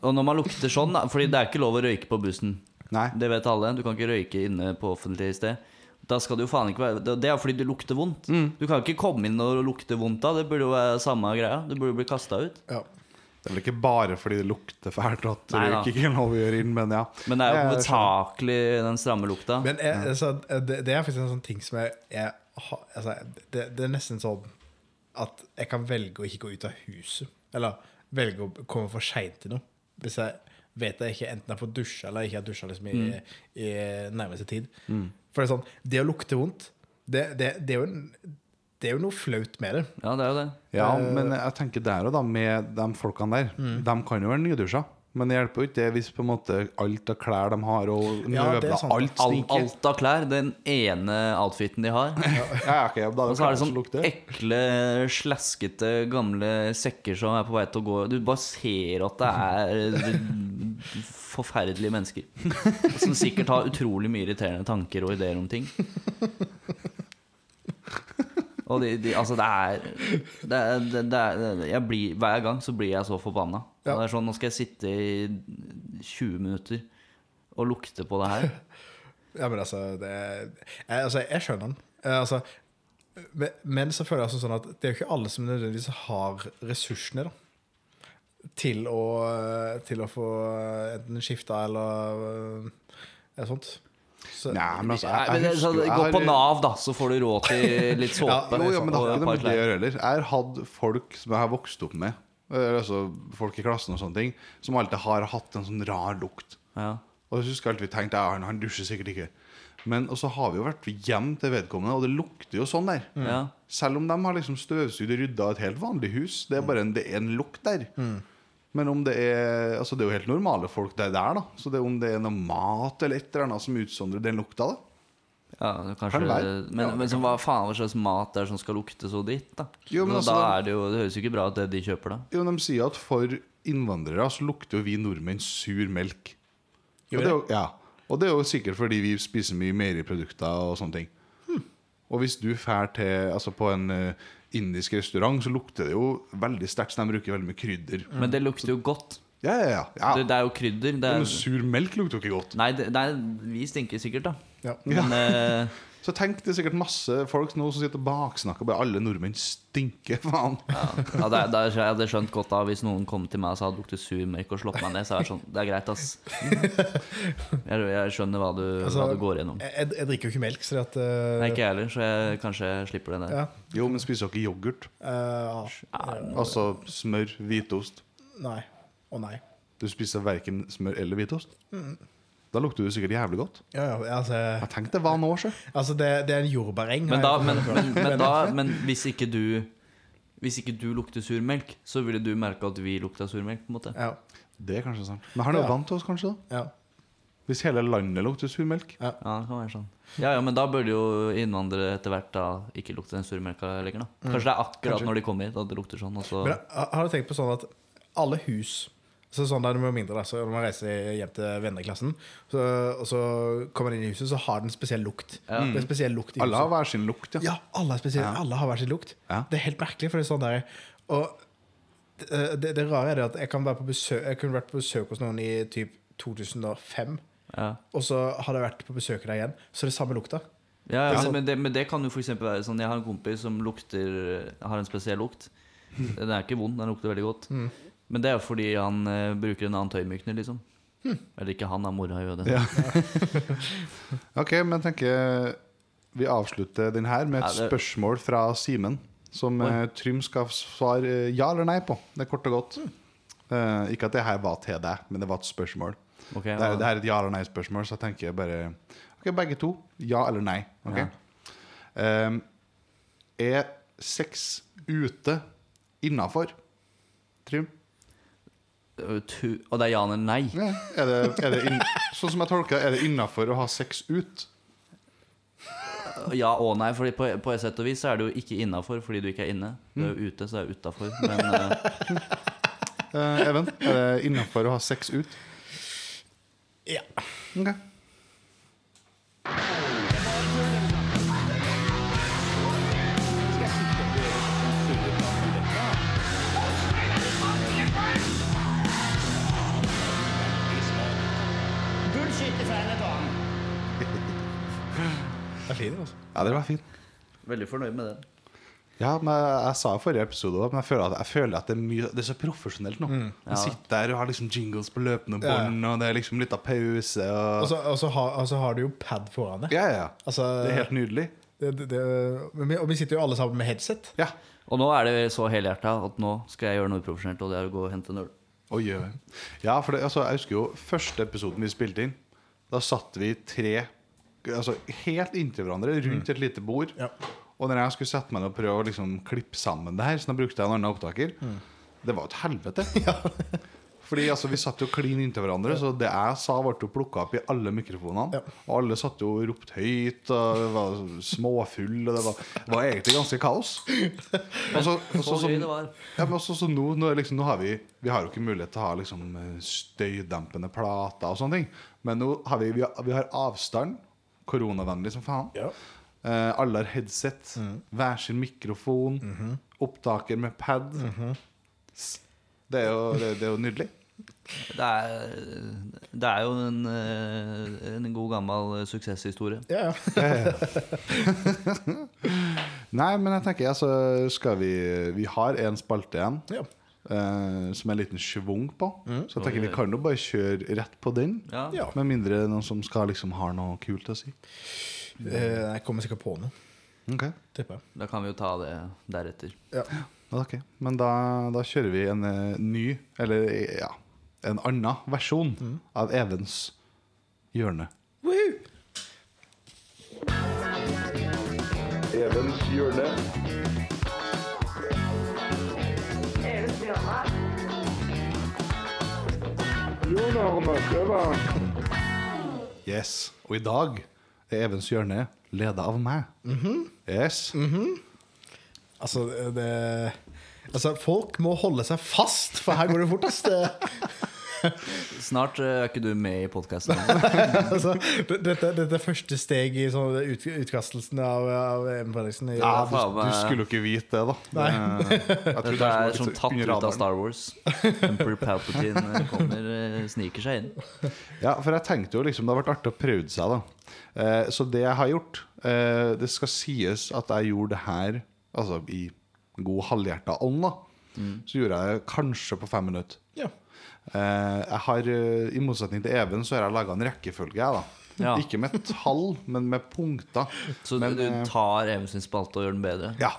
og når man lukter sånn, da Fordi det er ikke lov å røyke på bussen. Nei. Det vet alle. Du kan ikke røyke inne på offentlig sted. Da skal det jo faen ikke være Det er fordi det lukter vondt. Mm. Du kan ikke komme inn og lukte vondt da. Det burde jo være samme greia. Du burde jo bli kasta ut. Ja. Det er vel ikke bare fordi det lukter fælt at Nei røyk ikke er lov å gjøre inn, men ja. Men det er jo betakelig hovedsakelig den stramme lukta. Men jeg, altså, det, det er faktisk en sånn ting som jeg, jeg altså, det, det er nesten sånn at jeg kan velge å ikke gå ut av huset. Eller velge å komme for seint til noe. Hvis jeg vet jeg ikke enten har fått dusja eller ikke har dusja liksom, i, i nærmeste tid. For det er sånn Det å lukte vondt, det, det, det, er jo en, det er jo noe flaut med det. Ja, det er jo det. Ja, Eh. men jeg tenker der og da, med de folkene der, Mm. de kan jo være nydusja. Men det hjelper jo ikke det hvis på en måte alt av klær de har, og Ja, er møbler, sant. alt Al stinker. alt av klær. Den ene outfiten de har. Ja, ja, ok, da Og så er det sånn lukter. ekle, slaskete, gamle sekker som er på vei til å gå Du bare ser at det er forferdelige mennesker. Som sikkert har utrolig mye irriterende tanker og ideer om ting. Og de, de, altså det er, det er, det, det er jeg blir, Hver gang så blir jeg så forbanna. Ja. Det er sånn, Nå skal jeg sitte i 20 minutter og lukte på det her. Ja, men altså det, jeg, altså, jeg skjønner den. Eh, Altså, men, så føler jeg altså sånn at det er jo ikke alle som nødvendigvis har ressursene da, til å, til å få enten skifta eller eller sånt. Så, Nei, men altså, Nei, jeg, jeg husker Gå på Nav, da, så får du råd til litt såpe. Jo, ja, men det har ikke noe med det å gjøre heller. Jeg har hatt folk som jeg har vokst opp med, altså folk i klassen og sånne ting, som alltid har hatt en sånn rar lukt. Ja. Og jeg husker alltid vi tenkte ja, han, han dusjer sikkert ikke. Men og så har vi jo vært hjem til vedkommende, og det lukter jo sånn der. Mm. Selv om de har liksom støvsugd og rydda et helt vanlig hus. Det er bare en, det er en lukt der. Men om det er Altså det er jo helt normale folk det er der, da. Så det er om det er noe mat eller et eller annet som utsondrer den lukta, da. Ja, kanskje, Kan det være. men, men som, hva faen hva slags mat det er som skal lukte så dritt, da? Jo, men Så altså, da er det jo Det høres jo ikke bra ut, det de kjøper, da. Jo, de sier at for innvandrere så lukter jo vi nordmenn sur melk. Og det, er jo, ja. og det er jo sikkert fordi vi spiser mye meieriprodukter og sånne ting. Hm. Og hvis du drar til altså på en eh, indisk restaurant, så lukter det jo veldig sterkt. Så de bruker veldig mye krydder. Men det lukter jo godt. Ja, ja, ja. ja. Det, det er jo krydder. Det Men er, sur melk lukter jo ikke godt. nei, det, nei, vi stinker sikkert, da. Ja. Men eh, Så tenk det er sikkert masse folk nå som sitter og baksnakker bare alle nordmenn stinker, faen. ja, ja, det, det, jeg hadde skjønt godt da hvis noen kom til meg og sa det luktet surmelk og slått meg ned. Så er det sånn Det er greit, ass. Jeg, jeg skjønner hva du, Altså, hva du går gjennom. Jeg, jeg, jeg drikker jo ikke melk, så at uh... Nei, ikke jeg heller, så jeg kanskje slipper det der. ja, Jo, men spiser dere yoghurt? Uh, Ja, Altså smør, hvitost? Nei. Å nei. Du spiser verken smør eller hvitost? Da lukter du sikkert jævlig godt. Ja, ja, altså, Jeg tenkte hva var nå, sjø. altså det, det er en jordbæreng. Men, da, men, men, men, da, men hvis ikke du Hvis ikke du lukter surmelk, så ville du merke at vi lukta surmelk. på en måte Ja. Det er kanskje sant. Men han er jo Ja. vant til oss, kanskje? da ja. Hvis hele landet lukter surmelk. Ja, det kan være sånn. Ja, ja, men da burde jo innvandrere etter hvert da ikke lukte den surmelka lenger, da. Kanskje det er akkurat når de kommer hit at det lukter sånn, og så Men har du tenkt på sånn at alle hus så sånn da, når man er mindre da, så Når man reiser hjem til venneklassen, så, og så kommer man inn i huset, så har den spesiell lukt. Det er spesiell lukt i Alle har huset. hver sin lukt, ja. Ja, alle, er ja. alle har hver sin lukt. Ja. Det er helt merkelig, for det er sånn der Og det, det, det rare er det at jeg kan være på besøk Jeg kunne vært på besøk hos noen i typ 2005, ja. og så har jeg vært på besøk der igjen, så er det samme lukta. Ja, Ja. men, men, det, men det kan jo for eksempel være sånn Jeg har en kompis som lukter Har en spesiell lukt. Den er ikke vond, den lukter veldig godt. Men det er jo fordi han eh, bruker en annen tøymykner, liksom. Eller ikke han, da. Mora gjør det. Ja. Ok, men jeg tenker vi avslutter den her med et Ja, det- spørsmål fra Simen. Som Oi. eh, Trym skal svare eh, ja eller nei på. Det er kort og godt. Eh, ikke at det her var til deg, men det var et spørsmål. Ok, Det, er, det er et ja eller nei-spørsmål, så jeg tenker bare Ok, begge to. Ja eller nei. Ok Ja. Eh, Er sex ute innafor? Trym? Uh, Og det er ja eller nei? Ja. Er det, er det inn, sånn som jeg tolker er det innafor å ha sex ut? Ja og nei, Fordi på, på et sett og vis så er det jo ikke innafor fordi du ikke er inne. Du er jo ute, så er du utafor. Men Eh, Even, er det innafor å ha sex ut? Ja. Ok. Det er altså. Ja, det var fint. veldig fornøyd med den. Ja, men jeg, jeg sa i forrige episode Men jeg føler at, jeg føler at det, er mye, det er så profesjonelt nå. Man sitter der og har liksom jingles på løpende Ja. bånd, og det er liksom litt av pause. Og, Og så, og så har, og så har du jo pad foran deg. ja, ja, ja. Altså, Det er helt nydelig. det, det, det, og vi sitter jo alle sammen med headset. Ja. Og nå er det så helhjerta at nå skal jeg gjøre noe profesjonelt, og det er å gå og hente en øl. Og gjør. Ja, for det, altså, jeg husker jo første episoden vi spilte inn. Da satt vi tre altså, helt inntil hverandre rundt et lite bord. Ja. Og når jeg skulle sette meg ned og prøve å liksom klippe sammen det her, så da brukte jeg en annen opptaker, det var jo et helvete. Fordi altså, vi satt jo klin inntil hverandre, så det jeg sa, ble jo plukka opp i alle mikrofonene. Ja. Og alle satt jo og ropte høyt, og det var småfull, og det var, det var egentlig ganske kaos. Og så, og så, Så som- ja, men også, så nå, nå, liksom, nå har vi Vi har jo ikke mulighet til å ha liksom, støydempende plater og sånne ting. Men nå har vi, vi, har, vi har avstand. Koronavennlig som faen. Ja. Eh, alle har headset. Hver sin mikrofon. Opptaker med pad. S- Det, er jo, det, det er jo nydelig. Det er, det er jo en, eh, en god gammel suksesshistorie. Ja, ja. Nei, men jeg tenker altså, skal vi Vi har en spalte igjen. ja. Eh, som er en liten schwung på. Så jeg tenker vi kan jo bare kjøre rett på den. Ja. Ja. Med mindre noen som skal liksom har noe kult å si. Uh, Jeg kommer sikkert på noe, Ok. Da kan vi jo ta det deretter. Ja. Okay. Men da, da kjører vi en uh, ny, eller ja En annen versjon av Evens hjørne. Woohoo! Evens hjørne. Yes. Og i dag er Evens hjørne leda av meg. Yes. Altså, det Altså, folk må holde seg fast, for her går det fortest. Snart eh, er ikke du med i podkasten. altså, dette, dette er første steg i sånn ut, utkastelsen av, av Even Fredriksen. Ja, du, du skulle jo ikke vite det, da. Nei. Eh, jeg tror Dette det er litt sånn tatt ut av. Star Wars. Emperor Palpatine eh, kommer, eh, sniker seg inn. Ja, for jeg tenkte jo liksom det har vært artig å prøve seg, da. Eh, så det jeg har gjort eh, Det skal sies at jeg gjorde det her altså i god halvhjerta ånd, da. Så gjorde jeg det kanskje på fem minutter. Ja. Eh, jeg har, eh, I motsetning til Even så har jeg laga en rekkefølge. Jeg, da. Ja. Ikke med tall, men med punkter. Så Men, du eh, tar Even sin spalte og gjør den bedre? Ja.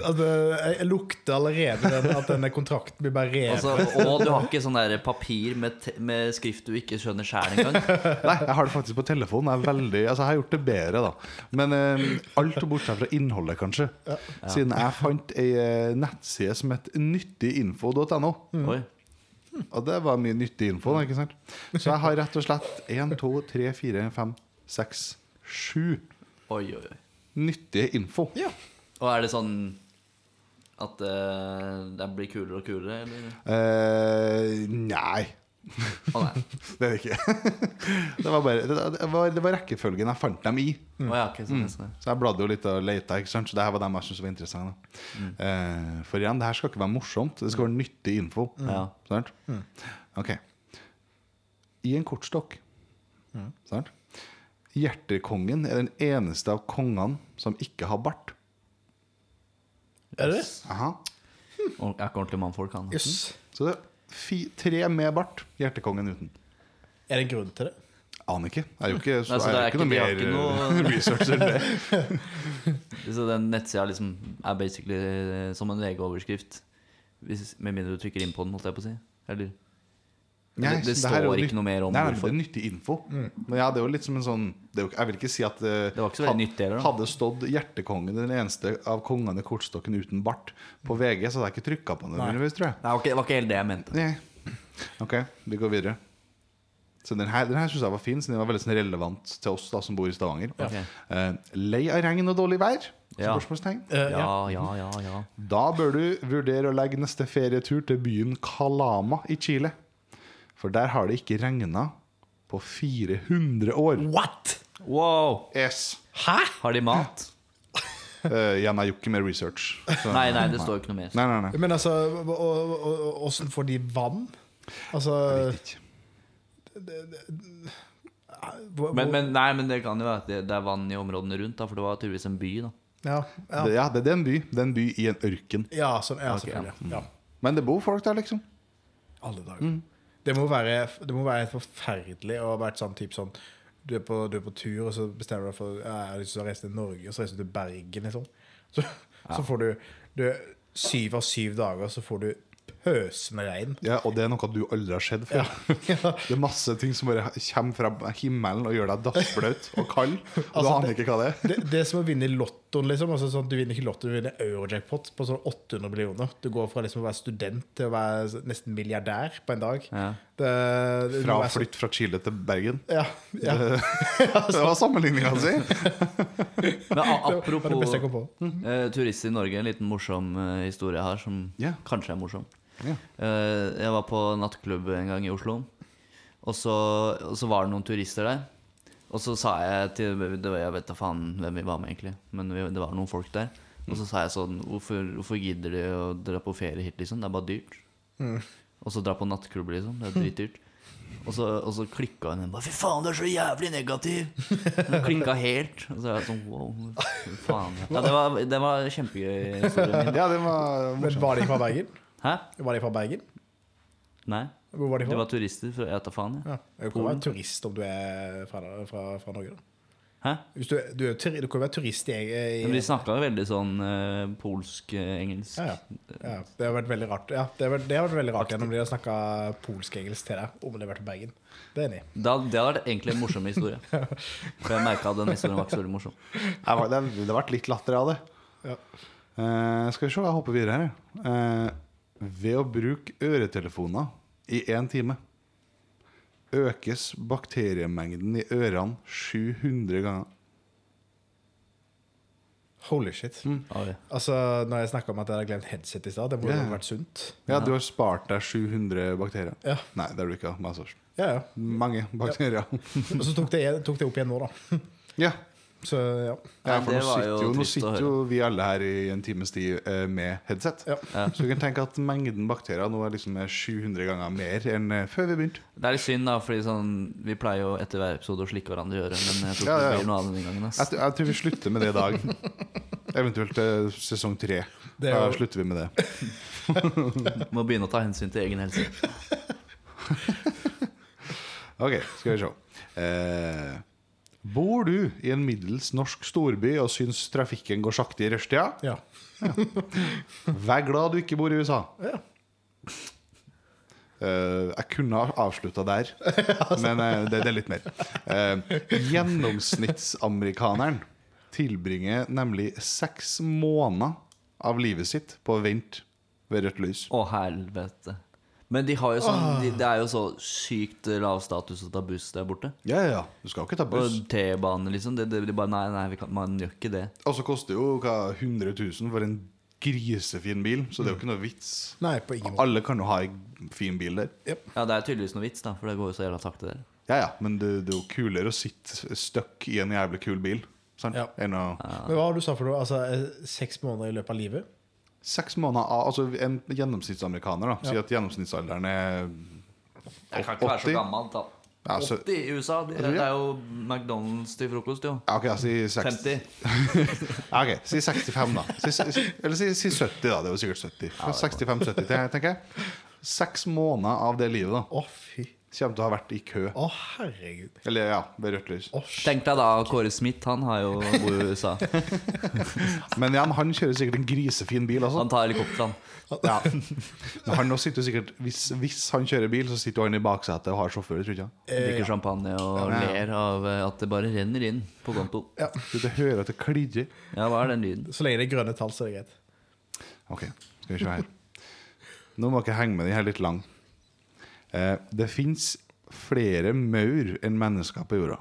Altså, jeg, lukter allerede den, at denne kontrakten blir bare revet. Altså, og du har ikke sånn der papir med, med skrift du ikke skjønner sjæl engang? Nei, jeg har det faktisk på telefonen. Jeg, er veldig, altså, jeg har gjort det bedre, da. Men um, alt bortsett fra innholdet, kanskje. Siden jeg fant ei nettside som het nyttiginfo.no. Oi. Og det var mye nyttig info. da, ikke sant? Så jeg har rett og slett 1, 2, 3, 4, 5, 6, 7 Oi, oi, oi. nyttige info. Ja. Og er det sånn at uh, det blir kulere og kulere, eller? Eh, nei, Å nei. det er det ikke. det, var bare, det, det, var, det var rekkefølgen jeg fant dem i. Å ja, ok, sånn, sånn. Så jeg bladde jo litt og leita, ikke sant? så det her var dem jeg syntes var interessante. da. Eh, for igjen, det her skal ikke være morsomt, det skal være nyttig info. Ja. Sant? Ok. I en kortstokk sant? Hjertekongen er den eneste av kongene som ikke har bart. Er det? Aha. Og er ikke ordentlig mannfolk, han. Jøss. Så det fi, tre med bart, hjertekongen uten. Er det en grunn til det? Aner ikke. Jeg er jo ikke, så, Nei, så det er ikke noe ikke- mer ikke eh, noe- research enn det. Så den nettsida liksom er basically eh, som en VG-overskrift. Med mindre du trykker inn på den, holdt jeg på å si. Eller Nei, det, det står ikke noe mer om Nei, nei, det er nyttig info. Men ja, det er jo litt som en sånn det er jo, Jeg vil ikke si at eh, Det var ikke så had- nyttig. Hadde stått 'Hjertekongen den eneste av kongene i kortstokken uten bart' på VG, så hadde jeg ikke trykka på den. Nei. tror jeg. Nei, okay, det var ikke helt det jeg mente. Nei. Ok, vi går videre. Så den her, den her syns jeg var fin, så den var veldig sånn relevant til oss da som bor i Stavanger. Okay. Uh, lei av regn og dårlig vær? Ja. Spørsmålstegn. Uh, Ja, ja, ja, ja. Da bør du vurdere å legge neste ferietur til byen Calama i Chile. For der har det ikke regna på 400 år. What?! Wow! Yes. Hæ?! Har de mat? Uh, igjen, jeg gjorde ikke mer research. Så- Nei, nei, det står ikke noe mer. Nei, nei, nei. Men altså, åssen får de vann? Altså Jeg vet ikke. hvor- Men, hvor- men, nei, men det kan jo være at det, er vann i områdene rundt, da, for det var tydeligvis en by. da Ja, ja. Det, ja, det er en by. Det er en by i en ørken. ja, sånn, ja selvfølgelig. Ja. Men det bor folk der, liksom. Alle dager. Det, må være, det må være forferdelig å være vært sånn type sånn du er, på, du er på tur, og så bestemmer du deg for ja, jeg har lyst til å reise til Norge, og så reiser du til Bergen. Liksom. Så, så får du, du Syv av syv dager så får du pøsende regn. Ja, Og det er noe du aldri har sett før. Det er masse ting som bare kommer fra himmelen og gjør deg dassblaut og kald. Og du Altså, aner ikke hva det er. Det, det som å vinne i lottoen. Liksom. Altså, sånn, du vinner ikke lotto, du vinner eurojackpot på sånn 800 millioner. Du går fra liksom å være student til å være nesten milliardær på en dag. Ja. Det, det Fra må å være så- flytte fra Chile til Bergen. Ja, ja. Det var sammenligninga si. Men a- Det var det beste jeg kom apropos på. eh, turister i Norge, en liten morsom uh, historie her som yeah. kanskje er morsom. Yeah. Uh, jeg var på nattklubb en gang i Oslo, og så, og så var det noen turister der. Og så sa jeg til det var, Jeg vet da faen hvem vi var med, egentlig, men vi, det var noen folk der. Og så sa jeg sånn Hvorfor, hvorfor gidder de å dra på ferie hit, liksom? Det er bare dyrt. Og så dra på nattklubb, liksom. Det er dritdyrt. Og så, og så klikka hun bare Fy faen, du er så jævlig negativ! Hun klikka helt. Og så er jeg sånn wow, faen. Ja, det var, det var kjempegøy historien min. Ja, det var Men var de fra Bergen? Hæ? Var de fra Bergen? Nei. Hvor var de fra? Det var turister fra Jeg vet faen, jeg. Ja. Du kan være turist om du er fra, fra, fra Norge. Da. Hæ? Hvis du, du, er, du kan være turist i, i Men de snakka veldig sånn uh, polsk-engelsk. ja, ja. ja, Det har vært veldig rart Ja, det har vært, det har vært veldig rart gjennom de har snakka polsk-engelsk til deg om det har vært i Bergen. Det er enig det hadde vært egentlig en morsom historie. For jeg merka at den historien var ikke så veldig morsom. Det har vært litt latter av det. Ja. Uh, skal vi se, jeg hopper videre her. Uh, ved å bruke øretelefoner i én time økes bakteriemengden i ørene 700 ganger. Holy shit. Mm. Altså, når jeg snakka om at jeg hadde glemt headset i stad, det må jo ha vært sunt. Ja, du har spart deg 700 bakterier. Ja. Nei, det har du ikke. Ja, ja. mange bakterier. Og så tok det, tok det opp igjen nå, da. Ja. Så ja. Ja, for nå sitter, jo nå sitter jo vi alle her i en times tid eh, med headset. Ja. Så du kan tenke at mengden bakterier nå er liksom er 700 ganger mer enn eh, før vi begynte. Det er litt synd, da, fordi sånn Vi pleier jo etter hver episode å slikke hverandre i øret, men jeg tror Ja, ja, det blir noe av den gangen. Jeg, jeg tror vi slutter med det i dag. Eventuelt eh, sesong tre. Da jo- slutter vi med det. Må begynne å ta hensyn til egen helse. Ok, skal vi se. Eh, bor du i en middels norsk storby og syns trafikken går sakte i rushtida? ja. Vær glad du ikke bor i USA. Ja. Uh, jeg kunne ha avslutta der, men uh, det, det er litt mer. Uh, gjennomsnittsamerikaneren tilbringer nemlig seks måneder av livet sitt på vent ved rødt lys. Å, helvete. Men de har jo sånn, de, det er jo så sykt lav status å ta buss der borte. Ja, ja, ja. Du skal ikke ta buss. Og T-bane, liksom. Det, det, de bare, nei, nei, vi kan, man gjør ikke det. Og så koster jo hva, 100 000 for en grisefin bil, så det er jo ikke noe vits. Nei, på ingen måte. Alle kan jo ha en fin bil der. Ja, det er tydeligvis noe vits, da, for det går jo så jævla sakte der. Ja, ja, men det, det er jo kulere å sitte stuck i en jævlig kul bil sant? Ja. enn å Men hva har du sagt for noe? Altså, eh, seks måneder i løpet av livet? Seks måneder av Altså en gjennomsnittsamerikaner da Ja. sier at gjennomsnittsalderen er Jeg kan ikke være så 80. gammelt, da. Ja, så- 80 i USA. Det, det er jo McDonald's til frokost, jo. ja, Ok, jeg sier 50. Ja, ok, Si 65, da. Si, si, eller si, si 70, da. Det er jo sikkert 70. 65-70, tenker jeg. Seks måneder av det livet da Å, fy. Kommer til å ha vært i kø. Å, herregud. Eller ja, ved rødt lys. Å. Tenk deg da, Kåre Smith, han har jo bor i USA. Men ja, men han kjører sikkert en grisefin bil. Altså. Han tar helikoptrene. Ja. Men han også sitter jo sikkert hvis, hvis han kjører bil, så sitter jo han i baksetet og har sjåfør. tror jeg ikke? Drikker champagne og Ja, ja. ler av eh, at det bare renner inn på konto. Du hører at det klirrer. Ja, hva er den lyden? Så lenge det er grønne tall, så er det greit. Ok, skal vi se her. Nå må dere henge med den her litt lang. Eh, det fins flere maur enn mennesker på jorda.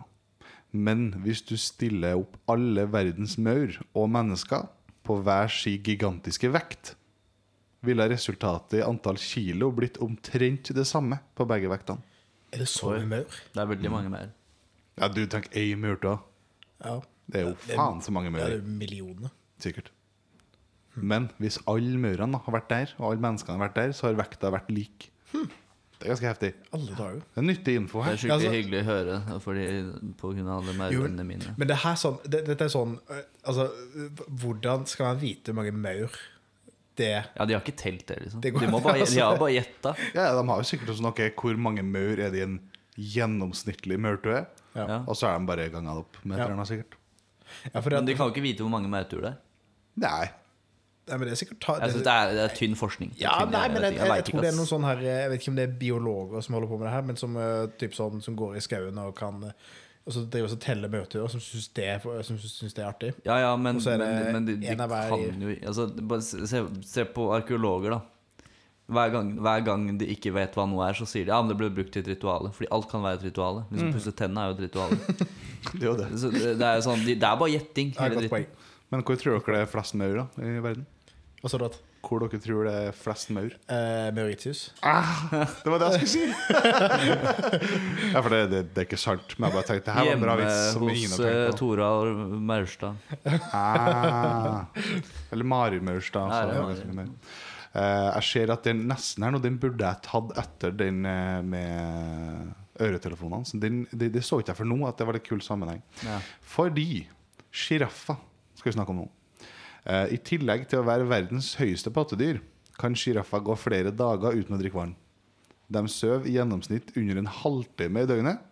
Men hvis du stiller opp alle verdens maur og mennesker på hver sin gigantiske vekt, ville resultatet i antall kilo blitt omtrent det samme på begge vektene. Er det så mye maur? Det er veldig mange maur. Ja, du tenker ei maur da. Ja. Det er jo faen så mange Det maur. er millioner. Sikkert. Men hvis alle maurene har vært der, og alle menneskene har vært der, så har vekta vært lik. Det er ganske heftig. Alle dager. Det er nyttig info her. Det er skikkelig Altså- hyggelig å høre fordi, på grunn av alle maurene mine. Men det her sånn, det, dette er sånn øh, Altså, hvordan skal man vite hvor mange maur det Ja, de har ikke telt det, liksom. Det går- De, må bare, de har bare gjetta. Ja, De har jo sikkert også noe hvor mange maur er det i en gjennomsnittlig maurtue. Ja. Ja. Og så er de bare ganga det opp med et eller annet, sikkert. Ja, for Men de kan jo ikke vite hvor mange maurtuer det er. Nei. Nei, men det er sikkert ta, Jeg synes det, er, det er tynn forskning. Er Ja, tynn, nei, men jeg, jeg, jeg tror det er noen sånn her Jeg vet ikke om det er biologer som holder på med det her, men som, øh, typ sånn, som går i skauen og kan øh, Og så driver og teller maurtuer, som syns det, er- det er artig. Ja, ja, men, Og så er det men, men de, de hver- kan jo altså, bare se, se på arkeologer, da. Hver gang, hver gang de ikke vet hva noe er, så sier de ja, men det ble brukt til et rituale. Fordi alt kan være et rituale. Mm. Liksom Pusse tennene er jo et ritual. Det er det. Det, det er jo sånn, de, det er bare gjetting. Men hvor tror dere det er flest maur i verden? Hva sa du? at? Hvor dere tror det er flest maur? Eh, Mauritius. Det var det jeg skulle si! ja, for det, det, det er ikke sant. Men jeg bare tenkte det her var en bra Hjemme vits. Som ingen hos uh, på. Torald Maurstad. Ah. Eller Mari Maurstad. Ja, så det det ganske mye mer. Eh, jeg ser at den nesten her nå, den burde jeg tatt etter den uh, med øretelefonene. Så den, det, det så ikke jeg for nå, at det var litt kul sammenheng. Ja. Fordi sjiraffer skal vi snakke om nå. Eh, I tillegg til å være verdens høyeste pattedyr, kan sjiraffer gå flere dager uten å drikke vann. De sover i gjennomsnitt under en halvtime i døgnet,